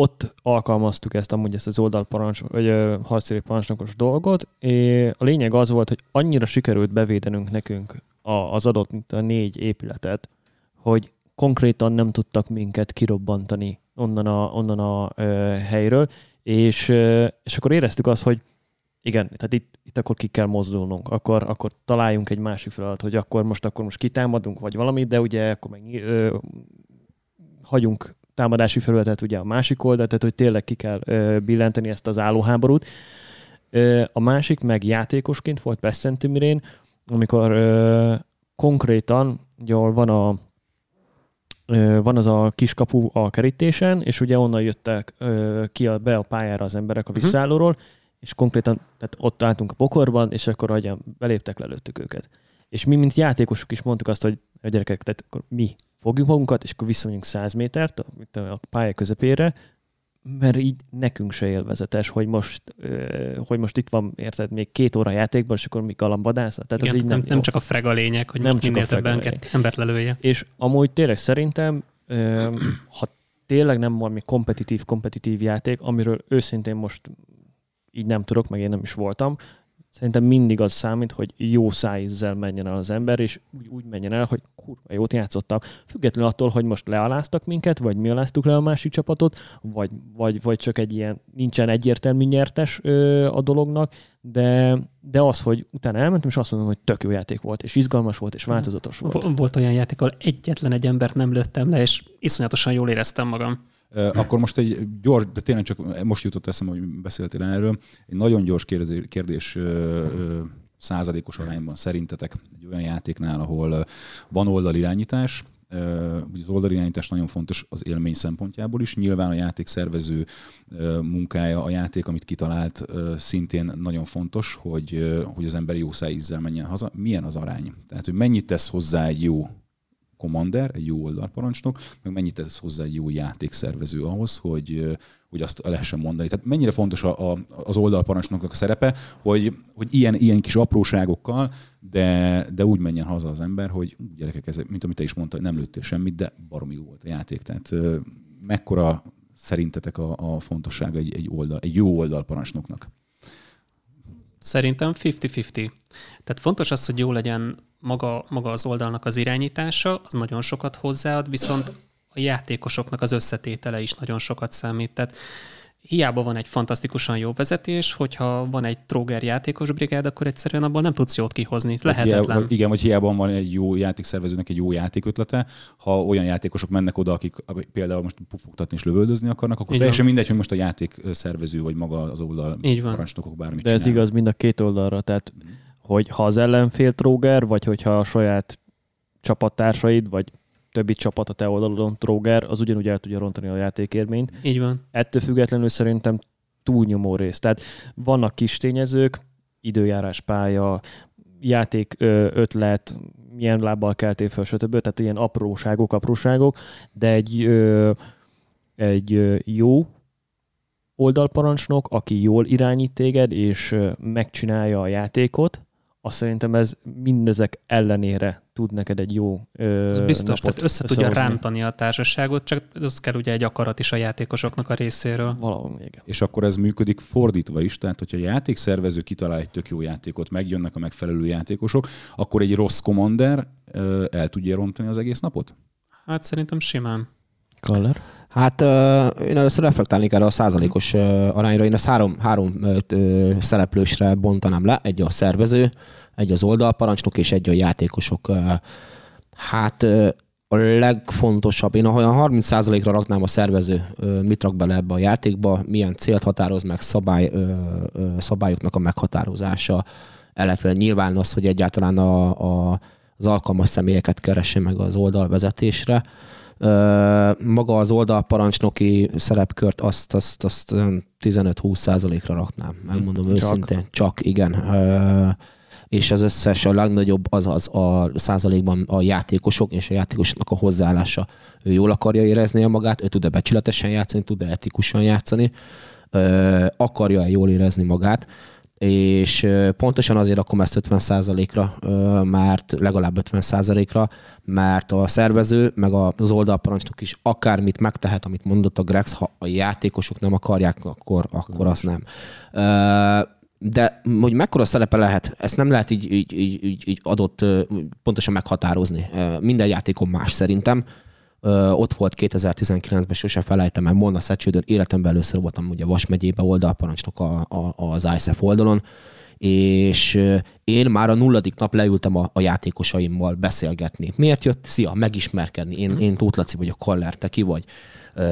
ott alkalmaztuk ezt amúgy ezt az oldalparancs, vagy harcéri parancsnokos dolgot, és a lényeg az volt, hogy annyira sikerült bevédenünk nekünk a, az adott mint a négy épületet, hogy konkrétan nem tudtak minket kirobbantani onnan a, onnan a ö, helyről, és, ö, és akkor éreztük azt, hogy igen, tehát itt, itt akkor ki kell mozdulnunk, akkor, akkor találjunk egy másik feladat, hogy akkor most akkor most kitámadunk, vagy valamit, de ugye akkor meg ö, hagyunk támadási felületet ugye a másik oldalt, tehát hogy tényleg ki kell ö, billenteni ezt az állóháborút. Ö, a másik meg játékosként volt Beszentimirén, amikor ö, konkrétan, ugye van a van az a kiskapu a kerítésen, és ugye onnan jöttek ki a, be a pályára az emberek a mhm. visszállóról, uh-huh. és konkrétan tehát ott álltunk a pokorban, és akkor agyan beléptek, lelőttük őket. És mi, mint játékosok is mondtuk azt, hogy a gyerekek, tehát akkor mi fogjuk magunkat, és akkor visszamegyünk 100 métert a pálya közepére, mert így nekünk se élvezetes, hogy most, hogy most itt van, érted, még két óra játékban, és akkor mi galambadászat. Tehát Igen, az így nem, nem, csak a freg a lényeg, hogy nem most minél több embert lelője. És amúgy tényleg szerintem, ha tényleg nem valami kompetitív, kompetitív játék, amiről őszintén most így nem tudok, meg én nem is voltam, Szerintem mindig az számít, hogy jó szájízzel menjen el az ember, és úgy, úgy menjen el, hogy kurva jót játszottak. Függetlenül attól, hogy most lealáztak minket, vagy mi aláztuk le a másik csapatot, vagy, vagy, vagy csak egy ilyen, nincsen egyértelmű nyertes ö, a dolognak, de, de az, hogy utána elmentem, és azt mondom, hogy tök jó játék volt, és izgalmas volt, és változatos volt. Volt olyan játék, ahol egyetlen egy embert nem lőttem le, és iszonyatosan jól éreztem magam. Akkor most egy gyors, de tényleg csak most jutott eszembe, hogy beszéltél erről, egy nagyon gyors kérdés, kérdés századékos arányban szerintetek egy olyan játéknál, ahol van oldalirányítás, az oldalirányítás nagyon fontos az élmény szempontjából is. Nyilván a játék szervező munkája, a játék, amit kitalált, szintén nagyon fontos, hogy, hogy az ember jó szájízzel menjen haza. Milyen az arány? Tehát, hogy mennyit tesz hozzá egy jó commander, egy jó oldalparancsnok, meg mennyit tesz hozzá egy jó játékszervező ahhoz, hogy, hogy azt lehessen mondani. Tehát mennyire fontos a, a, az oldalparancsnoknak a szerepe, hogy, hogy ilyen, ilyen kis apróságokkal, de, de úgy menjen haza az ember, hogy gyerekek, ez, mint amit te is mondtad, nem lőttél semmit, de baromi jó volt a játék. Tehát mekkora szerintetek a, a fontossága egy, egy, oldal, egy jó oldalparancsnoknak? Szerintem 50-50. Tehát fontos az, hogy jó legyen maga, maga az oldalnak az irányítása, az nagyon sokat hozzáad, viszont a játékosoknak az összetétele is nagyon sokat számít. Tehát hiába van egy fantasztikusan jó vezetés, hogyha van egy tróger játékos brigád, akkor egyszerűen abból nem tudsz jót kihozni. Lehetetlen. Hiába, igen, vagy hiába van egy jó játékszervezőnek egy jó játékötlete, ha olyan játékosok mennek oda, akik például most pufogtatni és lövöldözni akarnak, akkor Így teljesen van. mindegy, hogy most a játékszervező vagy maga az oldal Így van. parancsnokok bármit De ez csinál. igaz mind a két oldalra, tehát mm. Hogy ha az ellenfél tróger, vagy hogyha a saját csapattársaid, vagy többi csapat a te oldalon, Tróger, az ugyanúgy el tudja rontani a játékérményt. Így van. Ettől függetlenül szerintem túlnyomó rész. Tehát vannak kis tényezők, időjárás pálya, játék ötlet, milyen lábbal keltél fel, stb. Tehát ilyen apróságok, apróságok, de egy, ö, egy jó oldalparancsnok, aki jól irányít téged, és megcsinálja a játékot, azt szerintem ez mindezek ellenére tud neked egy jó ö, Ez biztos, tehát össze tudja rántani a társaságot, csak az kell ugye egy akarat is a játékosoknak a részéről. Valahol még. És akkor ez működik fordítva is, tehát hogyha a játékszervező kitalál egy tök jó játékot, megjönnek a megfelelő játékosok, akkor egy rossz commander ö, el tudja rontani az egész napot? Hát szerintem simán. Kaller? Hát én először reflektálnék erre a százalékos arányra. Én ezt három, három szereplősre bontanám le. Egy a szervező, egy az oldalparancsnok és egy a játékosok. Hát a legfontosabb, én olyan 30%-ra raknám a szervező, mit rak bele ebbe a játékba, milyen célt határoz meg, szabály, szabályoknak a meghatározása, illetve nyilván az, hogy egyáltalán a, a, az alkalmas személyeket keresse meg az oldalvezetésre. Maga az oldalparancsnoki szerepkört azt, azt, azt 15-20 százalékra raknám, megmondom Csak. őszintén. Csak, igen. És az összes, a legnagyobb az az a százalékban a játékosok és a játékosoknak a hozzáállása. Ő jól akarja érezni a magát, ő tud-e becsületesen játszani, tud-e etikusan játszani, akarja-e jól érezni magát és pontosan azért rakom ezt 50%-ra, mert legalább 50%-ra, mert a szervező, meg az oldalparancsnok is akármit megtehet, amit mondott a Grex, ha a játékosok nem akarják, akkor, akkor azt nem. De hogy mekkora szerepe lehet, ezt nem lehet így, így, így, így adott pontosan meghatározni. Minden játékon más szerintem ott volt 2019-ben, sose felejtem el, Molna Szecsődön, életemben először voltam ugye Vas megyébe oldalparancsnok a, a, az ISF oldalon, és én már a nulladik nap leültem a, a játékosaimmal beszélgetni. Miért jött? Szia, megismerkedni. Én, én Tóth Laci vagyok, Kaller, te ki vagy?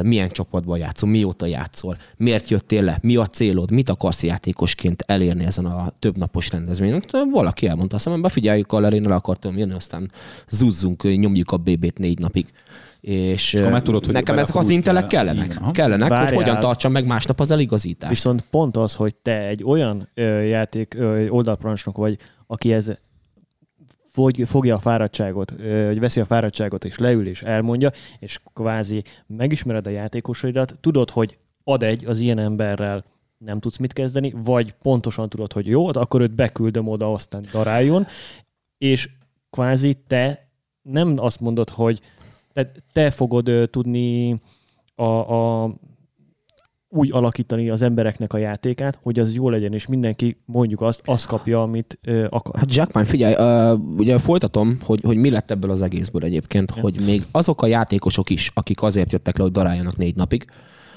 Milyen csapatban játszol? Mióta játszol? Miért jöttél le? Mi a célod? Mit akarsz játékosként elérni ezen a több napos rendezvényen? Valaki elmondta a szemembe, figyeljük, Kaller, én el akartam jönni, aztán zuzzunk, nyomjuk a BB-t négy napig. És, és tudod, hogy nekem ezek az intelek kellenek. Igen, kellenek, Várjál. hogy hogyan tartsam meg másnap az eligazítást. Viszont pont az, hogy te egy olyan ö, játék ö, oldalparancsnok vagy, aki ez fogy, fogja a fáradtságot, vagy veszi a fáradtságot, és leül és elmondja, és kvázi megismered a játékosaidat, tudod, hogy ad egy az ilyen emberrel nem tudsz mit kezdeni, vagy pontosan tudod, hogy jó, akkor őt beküldöm oda, aztán daráljon, és kvázi te nem azt mondod, hogy te, te fogod tudni a, a, úgy alakítani az embereknek a játékát, hogy az jó legyen, és mindenki mondjuk azt, azt kapja, amit uh, akar. Hát Jackman, figyelj, uh, ugye folytatom, hogy, hogy mi lett ebből az egészből egyébként, ja. hogy még azok a játékosok is, akik azért jöttek le, hogy daráljanak négy napig,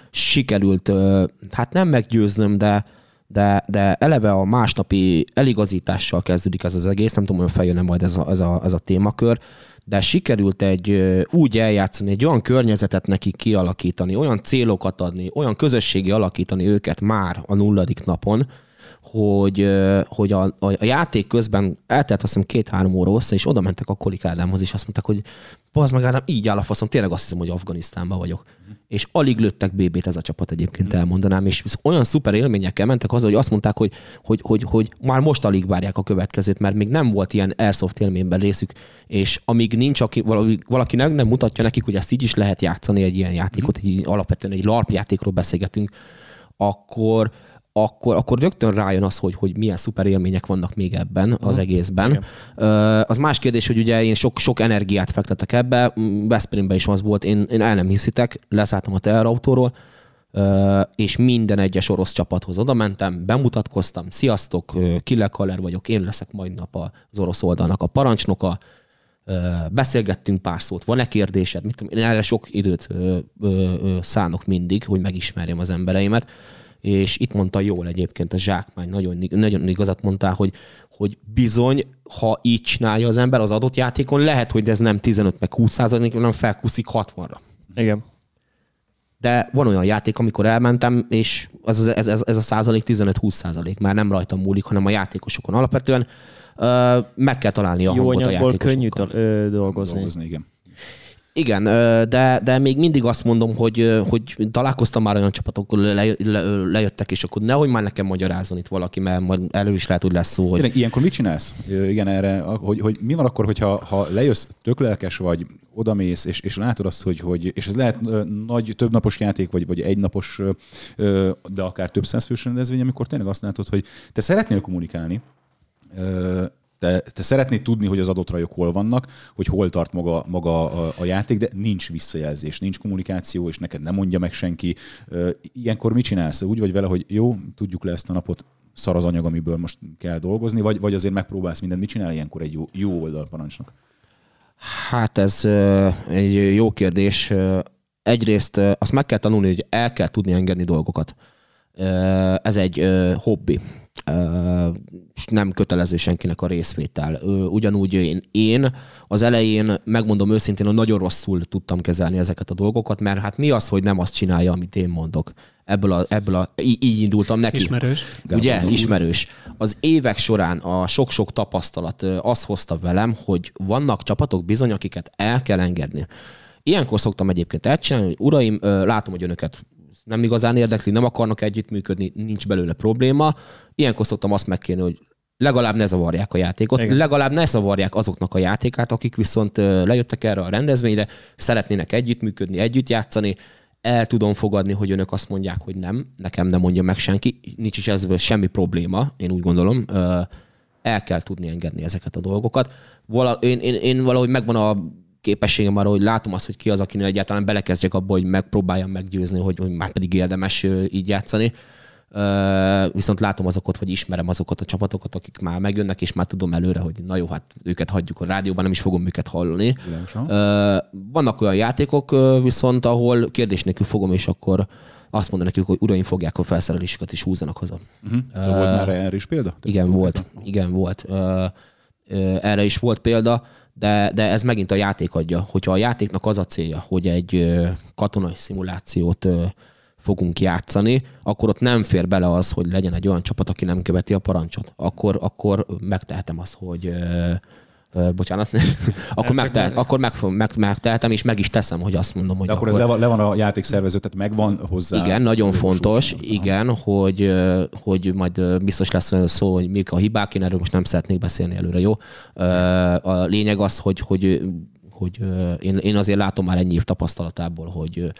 sikerült, uh, hát nem meggyőznöm, de de, de eleve a másnapi eligazítással kezdődik ez az egész, nem tudom, hogy feljön majd ez a, ez a, ez a témakör, de sikerült egy úgy eljátszani, egy olyan környezetet neki kialakítani, olyan célokat adni, olyan közösségi alakítani őket már a nulladik napon, hogy, hogy a, a, a játék közben eltelt azt hiszem két-három óra össze, és oda mentek a Kolik Ádámhoz, és azt mondták, hogy bazd meg Ádám, így áll a faszom, tényleg azt hiszem, hogy Afganisztánban vagyok. És alig lőttek BB-t ez a csapat egyébként elmondanám, és olyan szuper élményekkel mentek haza, hogy azt mondták, hogy, hogy, hogy, hogy már most alig várják a következőt, mert még nem volt ilyen airsoft élményben részük, és amíg nincs, aki, valaki, nem, nem mutatja nekik, hogy ezt így is lehet játszani egy ilyen játékot, egy, alapvetően egy LARP játékról beszélgetünk, akkor, akkor, akkor rögtön rájön az, hogy, hogy milyen szuper élmények vannak még ebben az egészben. Igen. Az más kérdés, hogy ugye én sok, sok energiát fektetek ebbe, Veszprémben is az volt, én, én el nem hiszitek, leszálltam a teherautóról, és minden egyes orosz csapathoz oda mentem, bemutatkoztam, sziasztok, ö, Killer Kaller vagyok, én leszek majd nap az orosz oldalnak a parancsnoka, beszélgettünk pár szót, van-e kérdésed? Mit tudom, én erre sok időt szánok mindig, hogy megismerjem az embereimet, és itt mondta jól egyébként a zsákmány, nagyon, nagyon igazat mondtál, hogy, hogy bizony, ha így csinálja az ember az adott játékon, lehet, hogy ez nem 15 meg 20 százalék, hanem felkuszik 60-ra. Igen. De van olyan játék, amikor elmentem, és ez, ez, ez, ez a százalék 15-20 százalék. Már nem rajtam múlik, hanem a játékosokon. Alapvetően ö, meg kell találni a Jó hangot a könnyű játékosokkal. tal- ö, dolgozni. dolgozni, igen. Igen, de, de még mindig azt mondom, hogy, hogy találkoztam már olyan csapatokkal, le, le, lejöttek, és akkor nehogy már nekem magyarázzon itt valaki, mert majd elő is lehet, hogy lesz szó, hogy ilyenkor mit csinálsz? Igen, erre, hogy, hogy mi van akkor, hogyha ha lejössz, tök lelkes vagy, odamész, és, és látod azt, hogy, hogy és ez lehet nagy, több napos játék, vagy, vagy egy napos, ö, ö, de akár több százfős rendezvény, amikor tényleg azt látod, hogy te szeretnél kommunikálni, te, te szeretnéd tudni, hogy az adott rajok hol vannak, hogy hol tart maga, maga a, a játék, de nincs visszajelzés, nincs kommunikáció, és neked nem mondja meg senki. Ilyenkor mit csinálsz? Úgy vagy vele, hogy jó, tudjuk le ezt a napot, szar az anyag, amiből most kell dolgozni, vagy, vagy azért megpróbálsz mindent. Mit csinál ilyenkor egy jó, jó oldalparancsnok? Hát ez egy jó kérdés. Egyrészt azt meg kell tanulni, hogy el kell tudni engedni dolgokat. Ez egy hobbi. Nem kötelező senkinek a részvétel. Ugyanúgy én, én az elején, megmondom őszintén, hogy nagyon rosszul tudtam kezelni ezeket a dolgokat, mert hát mi az, hogy nem azt csinálja, amit én mondok. Ebből a, ebből a, így, így indultam neki. Ismerős. Ugye, ismerős. Az évek során a sok-sok tapasztalat azt hozta velem, hogy vannak csapatok bizony, akiket el kell engedni. Ilyenkor szoktam egyébként elcsinálni, hogy uraim, látom, hogy önöket nem igazán érdekli, nem akarnak együttműködni, nincs belőle probléma. Ilyenkor szoktam azt megkérni, hogy legalább ne zavarják a játékot, Igen. Legalább ne zavarják azoknak a játékát, akik viszont lejöttek erre a rendezvényre, szeretnének együttműködni, együtt játszani, el tudom fogadni, hogy önök azt mondják, hogy nem, nekem nem mondja meg senki, nincs is ezzel semmi probléma, én úgy gondolom, el kell tudni engedni ezeket a dolgokat. Vala, én, én, én valahogy megvan a képességem arra, hogy látom azt, hogy ki az, akinél egyáltalán belekezdjek abba, hogy megpróbáljam meggyőzni, hogy, hogy már pedig érdemes így játszani. Viszont látom azokat, vagy ismerem azokat a csapatokat, akik már megjönnek, és már tudom előre, hogy na jó, hát őket hagyjuk a rádióban, nem is fogom őket hallani. Ö, vannak olyan játékok viszont, ahol kérdés nélkül fogom, és akkor azt mondom nekik, hogy uraim fogják a felszerelésüket, és húzzanak haza. Uh-huh. Szóval volt már erre is példa? Igen, volt. Igen, volt. Ö, ö, Erre is volt példa, de, de ez megint a játék adja. Hogyha a játéknak az a célja, hogy egy katonai szimulációt fogunk játszani, akkor ott nem fér bele az, hogy legyen egy olyan csapat, aki nem követi a parancsot. Akkor, akkor megtehetem azt, hogy bocsánat, akkor, megtehet, akkor meg, meg, megtehetem, és meg is teszem, hogy azt mondom, hogy De akkor ez le van, le van a játékszervező, tehát megvan hozzá. igen, nagyon fontos, Aha. igen, hogy, hogy majd biztos lesz olyan szó, hogy mik a hibák, én erről most nem szeretnék beszélni előre, jó? A lényeg az, hogy, hogy, hogy én, én azért látom már ennyi év tapasztalatából, hogy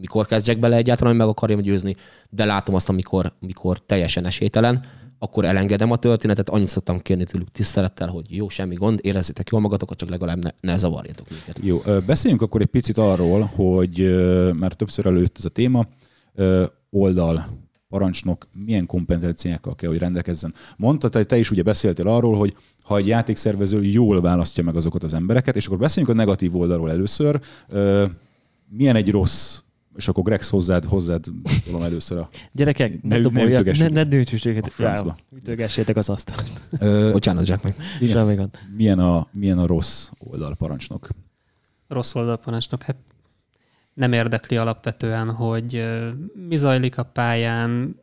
mikor kezdjek bele egyáltalán, hogy meg akarjam győzni, de látom azt, amikor, amikor teljesen esélytelen, akkor elengedem a történetet, annyit szoktam kérni tőlük tisztelettel, hogy jó, semmi gond, érezzétek jól magatokat, csak legalább ne, ne zavarjatok minket. Jó, beszéljünk akkor egy picit arról, hogy már többször előtt ez a téma, oldal, parancsnok milyen kompetenciákkal kell, hogy rendelkezzen. Mondtad, hogy te is ugye beszéltél arról, hogy ha egy játékszervező jól választja meg azokat az embereket, és akkor beszéljünk a negatív oldalról először. Milyen egy rossz És akkor Grex hozzád, hozzád tudom először a... Gyerekek, ne, Ne- ne, ne ne, dőcsüssék, A francba. ütögessétek az asztalt. Ö, Bocsánat, Jack meg. Semmi gond. milyen, a, milyen a rossz oldalparancsnok? rossz oldalparancsnok, hát nem érdekli alapvetően, hogy mi zajlik a pályán,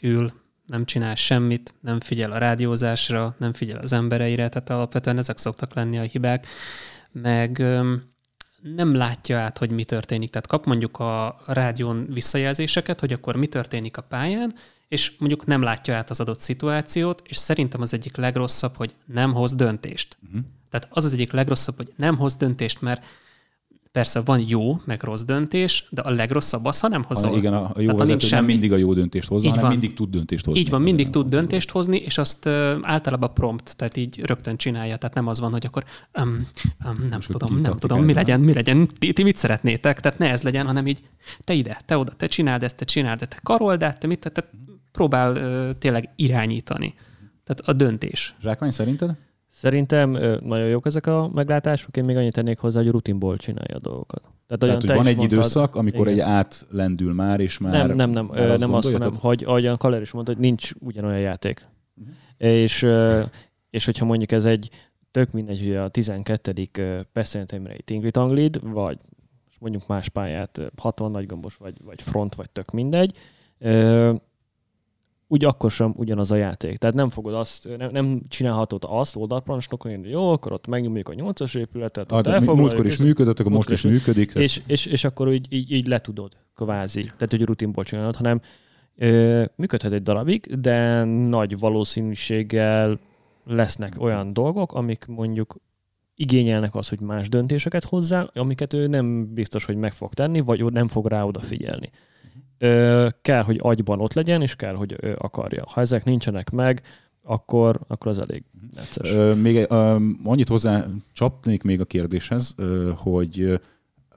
ül, nem csinál semmit, nem figyel a rádiózásra, nem figyel az embereire, tehát alapvetően ezek szoktak lenni a hibák, meg öm, nem látja át, hogy mi történik. Tehát kap mondjuk a rádión visszajelzéseket, hogy akkor mi történik a pályán, és mondjuk nem látja át az adott szituációt, és szerintem az egyik legrosszabb, hogy nem hoz döntést. Uh-huh. Tehát az az egyik legrosszabb, hogy nem hoz döntést, mert persze van jó, meg rossz döntés, de a legrosszabb az, ha nem hozol. Ha, igen, a, jó Tehát, vezető nem mindig a jó döntést Így hanem van. mindig tud döntést hozni. Így van, mindig tud döntést hozni, és azt ö, általában prompt, tehát így rögtön csinálja. Tehát nem az van, hogy akkor um, um, nem hogy tudom, nem tudom, mi legyen, mi legyen, ti, ti mit szeretnétek, tehát ne ez legyen, hanem így te ide, te oda, te csináld ezt, te csináld, te karold át, te mit, tehát próbál ö, tényleg irányítani. Tehát a döntés. Zsákmány szerinted? Szerintem nagyon jók ezek a meglátások, én még annyit tennék hozzá, hogy rutinból csinálja a dolgokat. Tehát, Tehát, olyan hogy te van egy mondtad- időszak, amikor Igen. egy átlendül már, és már... Nem, nem, nem, már ö, nem azt mondom, tehát- hogy ahogyan Kaler is mondta, hogy nincs ugyanolyan játék. Mhm. És, és hogyha mondjuk ez egy tök mindegy, hogy a 12. Pesztentemre egy Tingli Tanglid, vagy mondjuk más pályát, ö, 60 nagygombos, vagy, vagy front, vagy tök mindegy, úgy akkor sem ugyanaz a játék. Tehát nem fogod azt, nem, nem csinálhatod azt oldalparancsnokon, hogy jó, akkor ott megnyomjuk a 8-as épületet, ott elfoglaljuk, múltkor is és- működött, akkor most is működik. tehát- és, és, és akkor így, így, így letudod, kvázi. Tehát, hogy rutinból csinálod, hanem ö, működhet egy darabig, de nagy valószínűséggel lesznek olyan dolgok, amik mondjuk igényelnek az, hogy más döntéseket hozzál, amiket ő nem biztos, hogy meg fog tenni, vagy ő nem fog rá odafigyelni. Kell, hogy agyban ott legyen, és kell, hogy ő akarja. Ha ezek nincsenek meg, akkor, akkor az elég necces. Ö, még ö, annyit hozzá csapnék még a kérdéshez, ö, hogy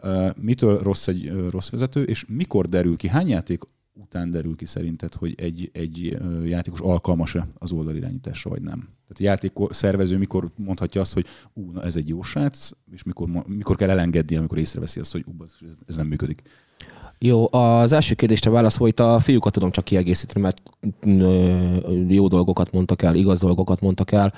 ö, mitől rossz egy ö, rossz vezető, és mikor derül ki, hány játék után derül ki szerinted, hogy egy, egy játékos alkalmas-e az oldalirányításra, vagy nem? Tehát a játék szervező mikor mondhatja azt, hogy ú, na ez egy jó srác, és mikor, mikor kell elengedni, amikor észreveszi azt, hogy ú, ez nem működik. Jó, az első kérdésre válasz, hogy a fiúkat tudom csak kiegészíteni, mert jó dolgokat mondtak el, igaz dolgokat mondtak el.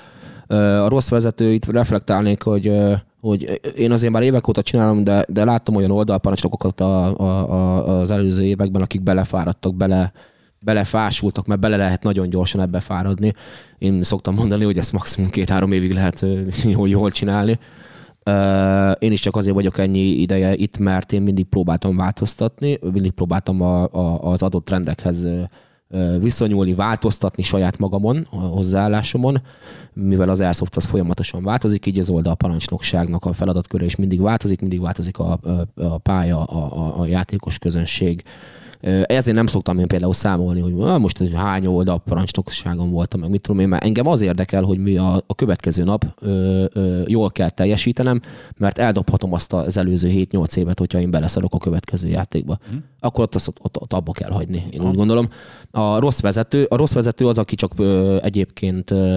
A rossz vezető, itt reflektálnék, hogy, hogy én azért már évek óta csinálom, de, de láttam olyan oldalparancsnokokat a, a, a, az előző években, akik belefáradtak, bele, belefásultak, mert bele lehet nagyon gyorsan ebbe fáradni. Én szoktam mondani, hogy ezt maximum két-három évig lehet jól, jól csinálni. Én is csak azért vagyok ennyi ideje itt, mert én mindig próbáltam változtatni, mindig próbáltam a, a, az adott trendekhez viszonyulni, változtatni saját magamon, a hozzáállásomon, mivel az Airsoft az folyamatosan változik, így az oldalparancsnokságnak a feladatköre is mindig változik, mindig változik a, a, pálya, a, a játékos közönség. Ezért nem szoktam én például számolni, hogy "Ah, most hogy hány oldal parancsnokságon voltam, meg mit tudom én, mert engem az érdekel, hogy mi a, a következő nap ö, ö, jól kell teljesítenem, mert eldobhatom azt az előző 7-8 évet, hogyha én beleszarok a következő játékba. Mhm. Akkor ott, azt, ott, ott abba kell hagyni, én úgy gondolom. A rossz vezető, a rossz vezető az, aki csak ö, egyébként ö,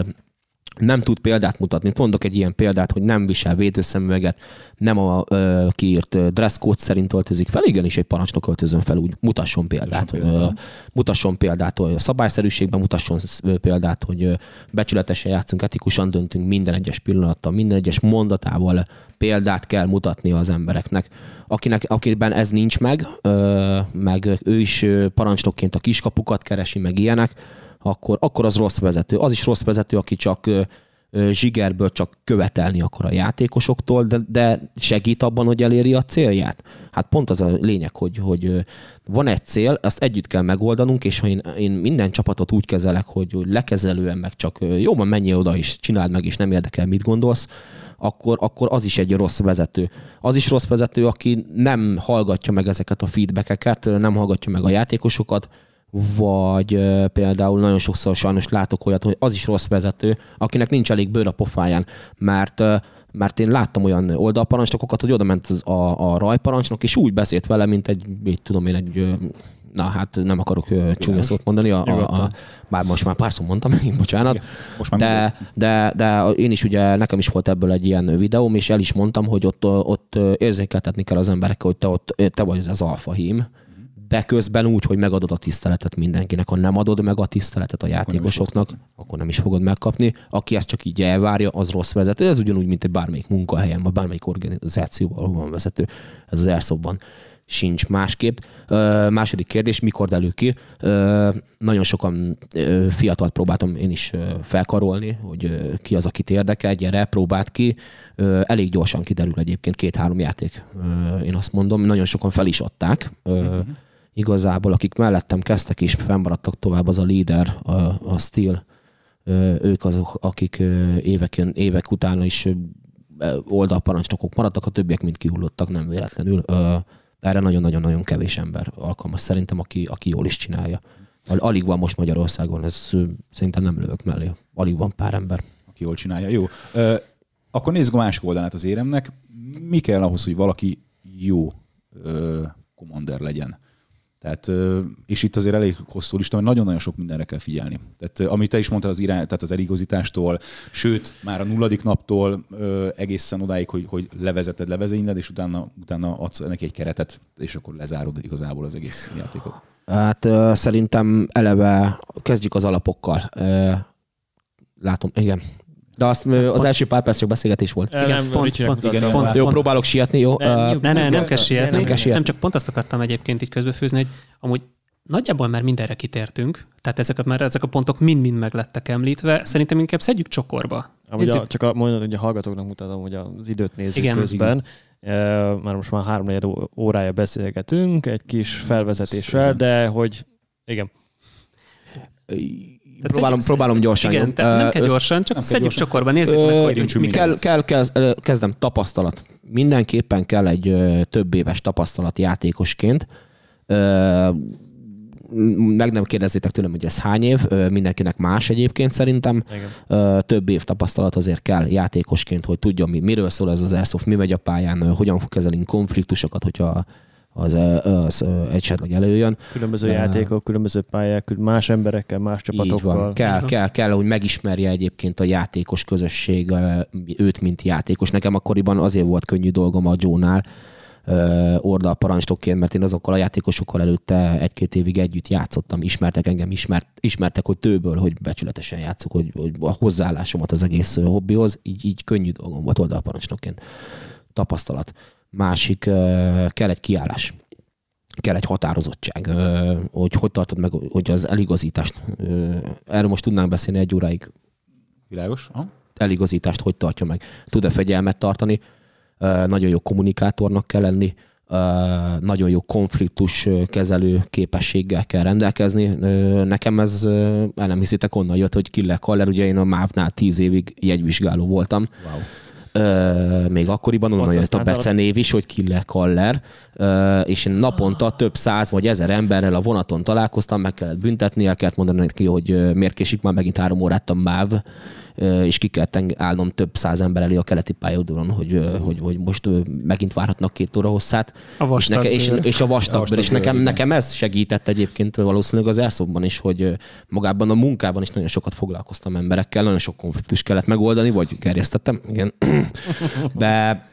nem tud példát mutatni. Mondok egy ilyen példát, hogy nem visel védőszemüveget, nem a ö, kiírt ö, dress code szerint öltözik fel, igenis egy parancsnok öltözön fel, úgy mutasson példát. Mutasson példát. Ö, mutasson példát, hogy szabályszerűségben mutasson példát, hogy becsületesen játszunk, etikusan döntünk minden egyes pillanattal, minden egyes mondatával példát kell mutatni az embereknek. Akinek, akiben ez nincs meg, ö, meg ő is parancsnokként a kiskapukat keresi, meg ilyenek, akkor, akkor az rossz vezető. Az is rossz vezető, aki csak zsigerből csak követelni akar a játékosoktól, de, de segít abban, hogy eléri a célját. Hát pont az a lényeg, hogy, hogy van egy cél, azt együtt kell megoldanunk, és ha én, én minden csapatot úgy kezelek, hogy lekezelően meg csak jó, van menjél oda is, csináld meg, és nem érdekel, mit gondolsz, akkor, akkor az is egy rossz vezető. Az is rossz vezető, aki nem hallgatja meg ezeket a feedbackeket, nem hallgatja meg a játékosokat, vagy ö, például nagyon sokszor sajnos látok olyat, hogy az is rossz vezető, akinek nincs elég bőr a pofáján, mert ö, mert én láttam olyan oldalparancsnokokat, hogy oda ment a, a rajparancsnok, és úgy beszélt vele, mint egy, mit tudom én, egy ö, na hát nem akarok csúnya szót mondani, a, a, a, bár most már párszor mondtam, bocsánat, Igen. Most már de, de, de én is ugye, nekem is volt ebből egy ilyen videóm, és el is mondtam, hogy ott, ott érzékeltetni kell az emberekkel, hogy te, ott, te vagy az alfa hím, de közben úgy, hogy megadod a tiszteletet mindenkinek. Ha nem adod meg a tiszteletet a játékosoknak, akkor nem is fogod megkapni. Aki ezt csak így elvárja, az rossz vezető. Ez ugyanúgy, mint egy bármelyik munkahelyen, vagy bármelyik organizációban, ahol van vezető. Ez az elszobban sincs másképp. Ö, második kérdés, mikor derül ki? Ö, nagyon sokan ö, fiatalt próbáltam én is felkarolni, hogy ö, ki az, akit érdekel, gyere, próbált ki. Ö, elég gyorsan kiderül egyébként két-három játék. Ö, én azt mondom, nagyon sokan fel is adták. Ö, Igazából, akik mellettem kezdtek és fennmaradtak tovább, az a líder, a, a Steel, ők azok, akik ö, évek, után is oldalparancsnokok maradtak, a többiek mind kihullottak, nem véletlenül. Erre nagyon-nagyon-nagyon kevés ember alkalmas szerintem, aki, aki jól is csinálja. Al- Alig van most Magyarországon, ez szerintem nem lövök mellé. Alig van pár ember. aki jól csinálja. Jó. Ö, akkor nézzük a másik oldalát az éremnek. Mi kell ahhoz, hogy valaki jó ö, commander legyen? Tehát, és itt azért elég hosszú lista, mert nagyon-nagyon sok mindenre kell figyelni. Tehát, amit te is mondtad az irány, tehát az eligazítástól, sőt, már a nulladik naptól egészen odáig, hogy, hogy levezeted, levezényled, és utána, utána adsz neki egy keretet, és akkor lezárod igazából az egész játékot. Hát szerintem eleve kezdjük az alapokkal. Látom, igen. De azt az első pár perc csak beszélgetés volt. El, nem, pont- Ricsinek pont- mutattam. pont- Jó, próbálok sietni, jó? Nem, Ö, nyugodt. Ne, ne, nem kell Nem sietni. kell sietni. Nem csak pont azt akartam egyébként így közbefűzni, hogy amúgy nagyjából már mindenre kitértünk, tehát ezek, már ezek a pontok mind-mind meg lettek említve. Szerintem inkább szedjük csokorba. Amúgy a, csak a, mondod, hogy a hallgatóknak mutatom, hogy az időt nézzük Igen. igen, közben. Igen. Már most már három órája beszélgetünk, egy kis felvezetéssel, Igen. de hogy igen. Tehát próbálom, szedjük- próbálom gyorsan. Igen, tehát nem kell gyorsan, csak szedjük gyorsan. csokorba, nézzük meg, Ö, hogy Döntsünk mi mi kell. kell, kell, kezdem tapasztalat. Mindenképpen kell egy ö, több éves tapasztalat játékosként. Ö, meg nem kérdezzétek tőlem, hogy ez hány év, ö, mindenkinek más egyébként szerintem. igen. Ö, több év tapasztalat azért kell játékosként, hogy tudjon, mi, miről szól ez az Airsoft, mi megy a pályán, ö, hogyan fog kezelni konfliktusokat, hogyha az, az esetleg előjön. Különböző De- játékok, különböző pályák, más emberekkel, más Így csapatokkal. van. Kell, van. kell, kell, hogy megismerje egyébként a játékos közösség őt, mint játékos. Nekem akkoriban azért volt könnyű dolgom a Joe-nál, ö, oldalparancsnokként, mert én azokkal a játékosokkal előtte egy-két évig együtt játszottam, ismertek engem, ismert, ismertek, hogy tőből, hogy becsületesen játszok, hogy, hogy a hozzáállásomat az egész hobbihoz, így, így könnyű dolgom volt oldalparancsnokként. Tapasztalat. Másik, kell egy kiállás kell egy határozottság, hogy hogy tartod meg, hogy az eligazítást, erről most tudnánk beszélni egy óráig, Világos? Aha. eligazítást hogy tartja meg. Tud-e fegyelmet tartani, nagyon jó kommunikátornak kell lenni, nagyon jó konfliktus kezelő képességgel kell rendelkezni. Nekem ez, el nem hiszitek, onnan jött, hogy Killer Kaller, ugye én a MÁV-nál tíz évig jegyvizsgáló voltam, Wow. Ö, még akkoriban onnan jött a aztán Bece név is, hogy Killer Kaller, Ö, és én naponta több száz vagy ezer emberrel a vonaton találkoztam, meg kellett büntetni, el kellett mondani neki, hogy miért késik már megint három órát a MÁV, és ki kellett eng- állnom több száz ember elé a keleti pályaudvaron, hogy, hogy, hogy most megint várhatnak két óra hosszát. A És, vastag neke, és, és a vastag, A bőr, és vastag bőr, nekem, igen. nekem ez segített egyébként valószínűleg az elszobban is, hogy magában a munkában is nagyon sokat foglalkoztam emberekkel, nagyon sok konfliktus kellett megoldani, vagy gerjesztettem, igen. De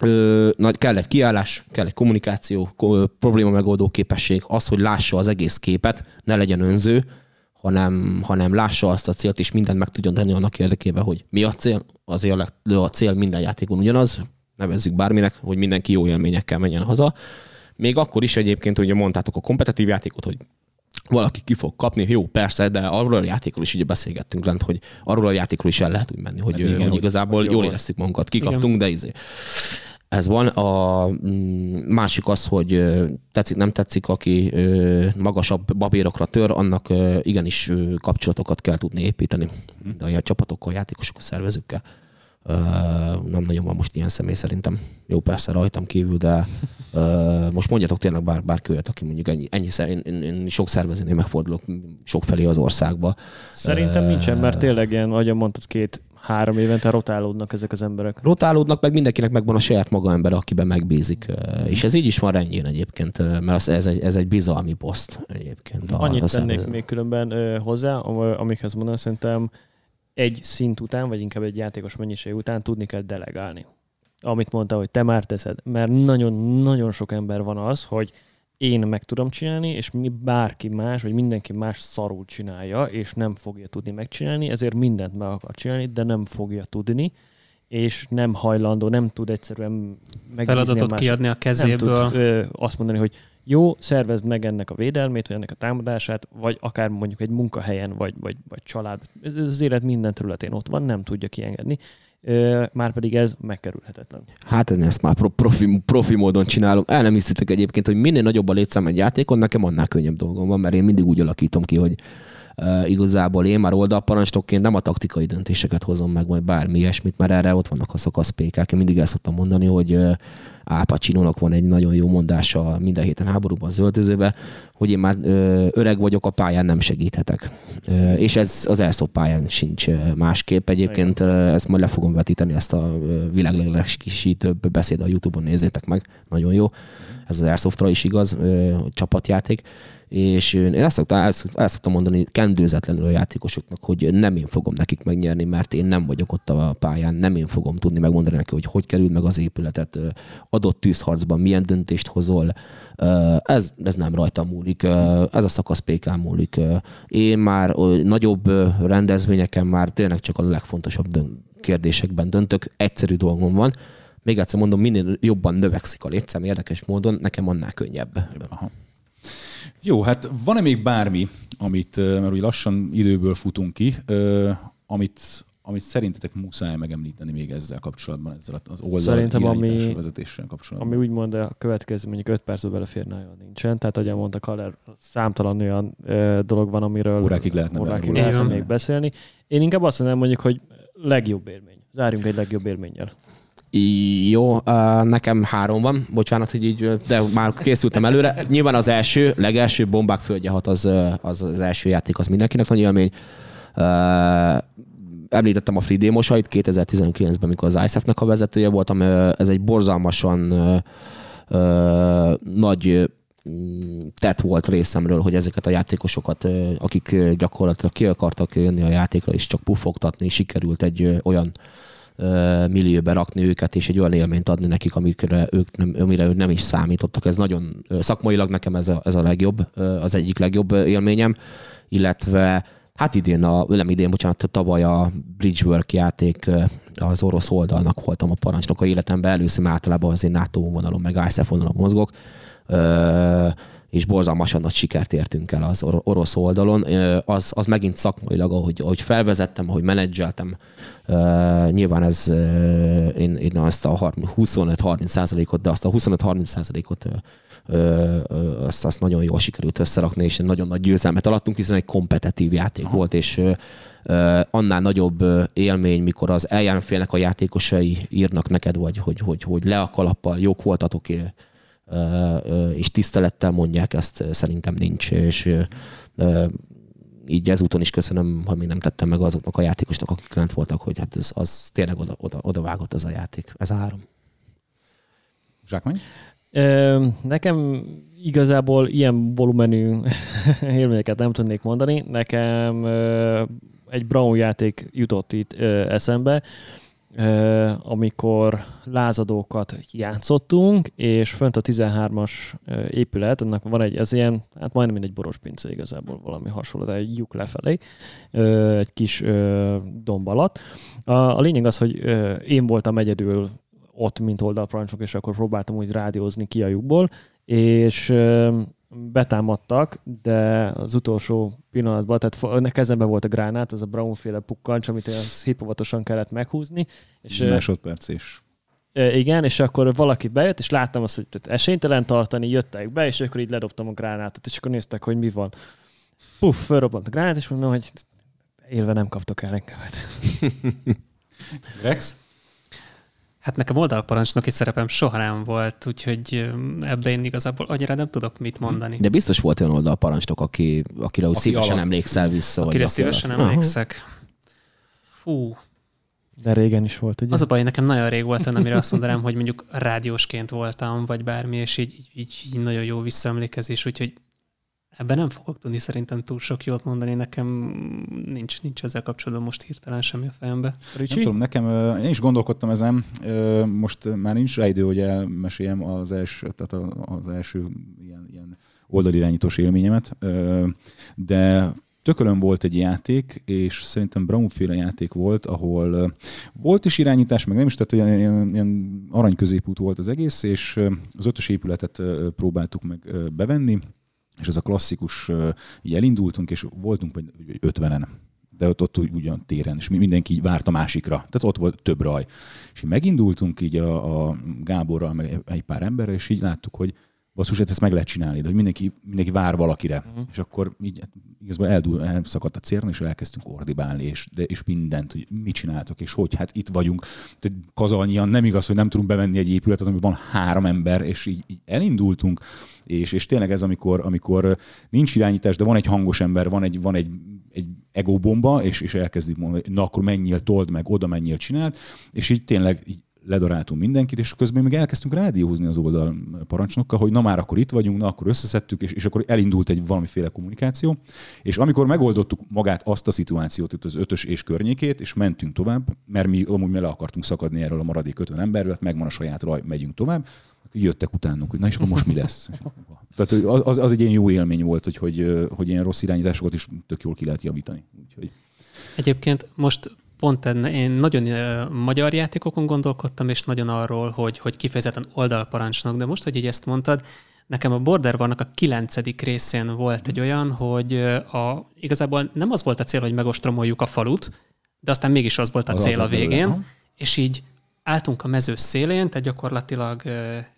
ö, nagy, kell egy kiállás, kell egy kommunikáció, ko- probléma megoldó képesség, az, hogy lássa az egész képet, ne legyen önző, hanem, hanem lássa azt a célt, és mindent meg tudjon tenni annak érdekében, hogy mi a cél. Azért a, cél minden játékon ugyanaz, nevezzük bárminek, hogy mindenki jó élményekkel menjen haza. Még akkor is egyébként, ugye mondtátok a kompetitív játékot, hogy valaki ki fog kapni, jó, persze, de arról a játékról is ugye beszélgettünk lent, hogy arról a játékról is el lehet úgy menni, hogy, Hát igen, hogy igazából hogy jól éreztük magunkat, kikaptunk, de izé. Ez van. A mm, másik az, hogy tetszik, nem tetszik, aki magasabb babérokra tör, annak igenis kapcsolatokat kell tudni építeni. De a csapatokkal, játékosokkal, szervezőkkel. Nem nagyon van most ilyen személy szerintem. Jó, persze rajtam kívül, de most mondjatok tényleg bár, bárki olyat, aki mondjuk ennyi, ennyi én, én, én sok szervezőnél megfordulok sok felé az országba. Szerintem nincsen, mert tényleg ilyen, ahogy mondtad, két, három évente rotálódnak ezek az emberek. Rotálódnak, meg mindenkinek megvan a saját maga ember, akiben megbízik. És ez így is van rendjén egyébként, mert ez egy, ez egy bizalmi poszt egyébként. Annyit a tennék még különben hozzá, amikhez mondom, szerintem egy szint után, vagy inkább egy játékos mennyiség után tudni kell delegálni. Amit mondta, hogy te már teszed. Mert nagyon-nagyon sok ember van az, hogy én meg tudom csinálni, és mi bárki más, vagy mindenki más szarul csinálja, és nem fogja tudni megcsinálni, ezért mindent meg akar csinálni, de nem fogja tudni, és nem hajlandó, nem tud egyszerűen Feladatot a kiadni a kezéből. Nem tud ö, azt mondani, hogy jó, szervezd meg ennek a védelmét, vagy ennek a támadását, vagy akár mondjuk egy munkahelyen, vagy, vagy, vagy család. Ez az élet minden területén ott van, nem tudja kiengedni már pedig ez megkerülhetetlen. Hát én ezt már profi, profi módon csinálom. El nem hiszitek egyébként, hogy minél nagyobb a létszám egy játékon, nekem annál könnyebb dolgom van, mert én mindig úgy alakítom ki, hogy Uh, igazából én már oldalparancsnokként nem a taktikai döntéseket hozom meg, vagy bármi ilyesmit, mert erre ott vannak a szakaszpékák. Én mindig el szoktam mondani, hogy uh, Al Pacino-nak van egy nagyon jó mondása minden héten háborúban, zöldözőbe, hogy én már öreg vagyok, a pályán nem segíthetek. És ez az elszó pályán sincs másképp. Egyébként uh, ezt majd le fogom vetíteni, ezt a világ legkisítőbb beszéd a Youtube-on nézzétek meg, nagyon jó. Ez az Airsoftra is igaz, csapatjáték és én ezt szoktam, ezt szoktam mondani kendőzetlenül a játékosoknak, hogy nem én fogom nekik megnyerni, mert én nem vagyok ott a pályán, nem én fogom tudni megmondani neki, hogy hogy kerül meg az épületet, adott tűzharcban milyen döntést hozol, ez, ez nem rajta múlik, ez a szakasz PK múlik. Én már nagyobb rendezvényeken már tényleg csak a legfontosabb kérdésekben döntök, egyszerű dolgom van, még egyszer mondom, minél jobban növekszik a létszám érdekes módon, nekem annál könnyebb. Aha. Jó, hát van-e még bármi, amit, mert úgy lassan időből futunk ki, amit, amit szerintetek muszáj megemlíteni még ezzel kapcsolatban, ezzel az oldal Szerintem ami, vezetéssel kapcsolatban? Ami úgy mond, a következő mondjuk 5 percben beleférne, olyan nincsen. Tehát, ahogy mondta Kaller, számtalan olyan ö, dolog van, amiről órákig lehetne, órákig lehetne még beszélni. Én inkább azt mondom, mondjuk, hogy legjobb élmény. Zárjunk egy legjobb élménnyel. Jó, nekem három van, bocsánat, hogy így, de már készültem előre. Nyilván az első, legelső bombák földje hat az, az, az első játék, az mindenkinek nagy élmény. Említettem a Free Demos-ait 2019-ben, mikor az ISF-nek a vezetője voltam. Ez egy borzalmasan nagy tett volt részemről, hogy ezeket a játékosokat, akik gyakorlatilag ki akartak jönni a játékra, és csak puffogtatni, sikerült egy olyan millióbe rakni őket, és egy olyan élményt adni nekik, amikre ők nem, amire ők nem is számítottak. Ez nagyon szakmailag nekem ez a, ez a legjobb, az egyik legjobb élményem, illetve Hát idén, a, nem idén, bocsánat, tavaly a Bridgework játék az orosz oldalnak voltam a parancsnok a életemben, először általában azért NATO vonalon, meg ISF vonalon mozgok és borzalmasan nagy sikert értünk el az orosz oldalon. Az, az megint szakmailag, ahogy, ahogy felvezettem, ahogy menedzseltem, nyilván ez én, én azt a 25-30 százalékot, de azt a 25-30 százalékot azt, azt nagyon jól sikerült összerakni, és nagyon nagy győzelmet alattunk, hiszen egy kompetitív játék Aha. volt, és annál nagyobb élmény, mikor az ellenfélnek a játékosai írnak neked, vagy hogy, hogy, hogy le a kalappal, jók voltatok, és tisztelettel mondják, ezt szerintem nincs, és így ezúton is köszönöm, ha még nem tettem meg azoknak a játékosnak, akik lent voltak, hogy hát ez, az tényleg oda, oda, oda vágott ez a játék. Ez a három. Zsákmány? Nekem igazából ilyen volumenű élményeket nem tudnék mondani. Nekem egy Brown játék jutott itt eszembe, amikor lázadókat játszottunk, és fönt a 13-as épület, annak van egy, ez ilyen, hát majdnem mint egy boros pince igazából valami hasonló, egy lyuk lefelé, egy kis domb alatt. A, a lényeg az, hogy én voltam egyedül ott, mint oldalparancsnok, és akkor próbáltam úgy rádiózni ki a lyukból, és betámadtak, de az utolsó pillanatban, tehát a kezemben volt a gránát, az a brownféle pukkancs, amit hipovatosan kellett meghúzni. És másodperc is. Igen, és akkor valaki bejött, és láttam azt, hogy esélytelen tartani, jöttek be, és akkor így ledobtam a gránátot, és akkor néztek, hogy mi van. Puff, felrobbant a gránát, és mondom, hogy élve nem kaptok el engemet. Rex? Hát nekem oldalparancsnoki szerepem soha nem volt, úgyhogy ebben én igazából annyira nem tudok mit mondani. De biztos volt olyan oldalparancsnok, aki, akire aki szívesen alatt. emlékszel vissza. Akire vagy szívesen akire... emlékszek. Fú. De régen is volt, ugye? Az a baj, nekem nagyon rég volt amire azt mondanám, hogy mondjuk rádiósként voltam, vagy bármi, és így, így, így, így nagyon jó visszaemlékezés, úgyhogy ebben nem fogok tudni szerintem túl sok jót mondani, nekem nincs, nincs ezzel kapcsolatban most hirtelen semmi a fejembe. Ricsi? Nem tudom, nekem, én is gondolkodtam ezen, most már nincs rá idő, hogy elmeséljem az első, tehát az első ilyen, ilyen oldalirányítós élményemet, de tökölön volt egy játék, és szerintem Brownféle játék volt, ahol volt is irányítás, meg nem is, tehát ilyen, ilyen, ilyen arany középút volt az egész, és az ötös épületet próbáltuk meg bevenni, és ez a klasszikus, így elindultunk, és voltunk vagy ötvenen de ott, ott ugyan téren, és mindenki így várt a másikra. Tehát ott volt több raj. És így megindultunk így a, a Gáborral, meg egy pár emberrel, és így láttuk, hogy basszus, hát ezt meg lehet csinálni, de hogy mindenki, mindenki vár valakire. Uh-huh. És akkor így hát igazából eldúl, elszakadt a cérna, és elkezdtünk ordibálni, és, de, és mindent, hogy mit csináltok, és hogy, hát itt vagyunk. Tehát kazalnyian nem igaz, hogy nem tudunk bevenni egy épületet, amiben van három ember, és így, így elindultunk, és, és tényleg ez, amikor, amikor nincs irányítás, de van egy hangos ember, van egy, van egy, egy egóbomba, és, és elkezdik mondani, na akkor menjél, told meg, oda menjél, csinált, és így tényleg így ledaráltunk mindenkit, és közben még elkezdtünk rádiózni az oldal parancsnokkal, hogy na már akkor itt vagyunk, na akkor összeszedtük, és, és akkor elindult egy valamiféle kommunikáció. És amikor megoldottuk magát azt a szituációt, itt az ötös és környékét, és mentünk tovább, mert mi amúgy mele akartunk szakadni erről a maradék 50 emberről, hát megvan a saját raj, megyünk tovább, jöttek utánunk, hogy na és akkor most mi lesz? Tehát az, az, az egy ilyen jó élmény volt, hogy, hogy, hogy ilyen rossz irányításokat is tök jól ki lehet javítani. Úgyhogy... Egyébként most pont én nagyon magyar játékokon gondolkodtam, és nagyon arról, hogy, hogy kifejezetten oldalparancsnok, de most, hogy így ezt mondtad, nekem a Border vannak a kilencedik részén volt egy olyan, hogy a, igazából nem az volt a cél, hogy megostromoljuk a falut, de aztán mégis az volt a az cél az a végén, előle, és így álltunk a mező szélén, tehát gyakorlatilag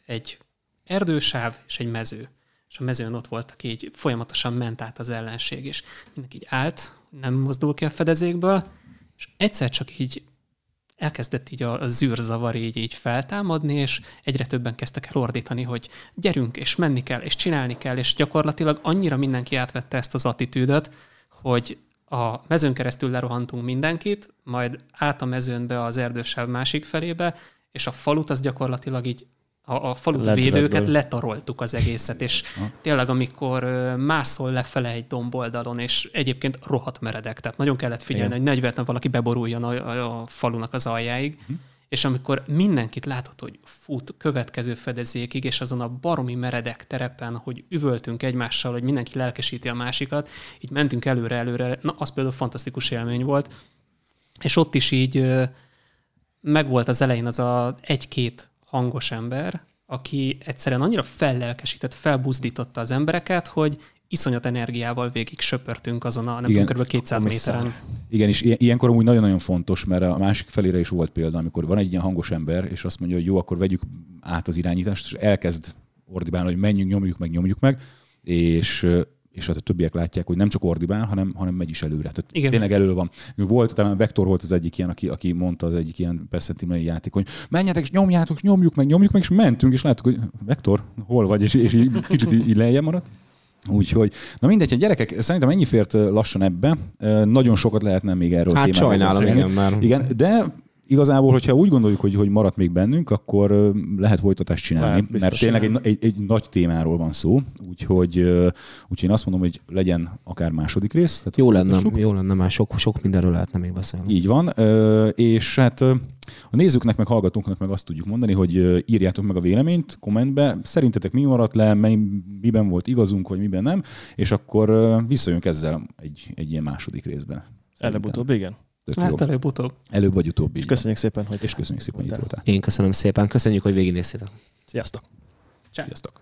egy erdősáv és egy mező. És a mezőn ott voltak így, folyamatosan ment át az ellenség, és mindenki így állt, nem mozdul ki a fedezékből, és egyszer csak így elkezdett így a, a zűrzavar így, így feltámadni, és egyre többen kezdtek el ordítani, hogy gyerünk, és menni kell, és csinálni kell, és gyakorlatilag annyira mindenki átvette ezt az attitűdöt, hogy a mezőn keresztül lerohantunk mindenkit, majd át a mezőnbe az erdősáv másik felébe, és a falut az gyakorlatilag így a, a falut védőket letaroltuk az egészet, és tényleg amikor mászol lefele egy domboldalon, és egyébként rohadt meredek, tehát nagyon kellett figyelni, Igen. hogy ne egyvetlen valaki beboruljon a, a, a falunak az aljáig, uh-huh. és amikor mindenkit látod, hogy fut következő fedezékig, és azon a baromi meredek terepen, hogy üvöltünk egymással, hogy mindenki lelkesíti a másikat, így mentünk előre-előre, na az például fantasztikus élmény volt, és ott is így megvolt az elején az a egy-két hangos ember, aki egyszerűen annyira fellelkesített, felbuzdította az embereket, hogy iszonyat energiával végig söpörtünk azon a nem Igen, tudom, kb. 200 méteren. Igen, és ilyenkor amúgy nagyon-nagyon fontos, mert a másik felére is volt példa, amikor van egy ilyen hangos ember, és azt mondja, hogy jó, akkor vegyük át az irányítást, és elkezd ordibálni, hogy menjünk, nyomjuk meg, nyomjuk meg, és és hát a többiek látják, hogy nem csak ordibál, hanem, hanem megy is előre. Tehát Igen. tényleg elő van. Volt, talán Vektor volt az egyik ilyen, aki, aki mondta az egyik ilyen percentimai játék, hogy menjetek és nyomjátok, és nyomjuk meg, nyomjuk meg, és mentünk, és láttuk, hogy Vektor, hol vagy, és, és így kicsit így, így lejjebb maradt. Úgyhogy, na mindegy, a gyerekek, szerintem ennyi fért lassan ebbe. Nagyon sokat lehetne még erről Hát sajnálom, igen, már. Igen, de igazából, hogyha úgy gondoljuk, hogy, hogy maradt még bennünk, akkor lehet folytatást csinálni, lehet, mert tényleg egy, egy, egy, nagy témáról van szó, úgyhogy, úgyhogy én azt mondom, hogy legyen akár második rész. Tehát jó lenne, jó lenne, már sok, sok mindenről lehetne még beszélni. Így van, és hát a nézőknek, meg hallgatóknak meg azt tudjuk mondani, hogy írjátok meg a véleményt kommentbe, szerintetek mi maradt le, miben volt igazunk, vagy miben nem, és akkor visszajönk ezzel egy, egy ilyen második részben. Előbb-utóbb, igen. Hát előbb-utóbb. Előbb vagy utóbb. És köszönjük szépen, hogy És köszönjük szépen, hogy itt voltál. Én köszönöm szépen. Köszönjük, hogy végignéztétek. Sziasztok. Sziasztok.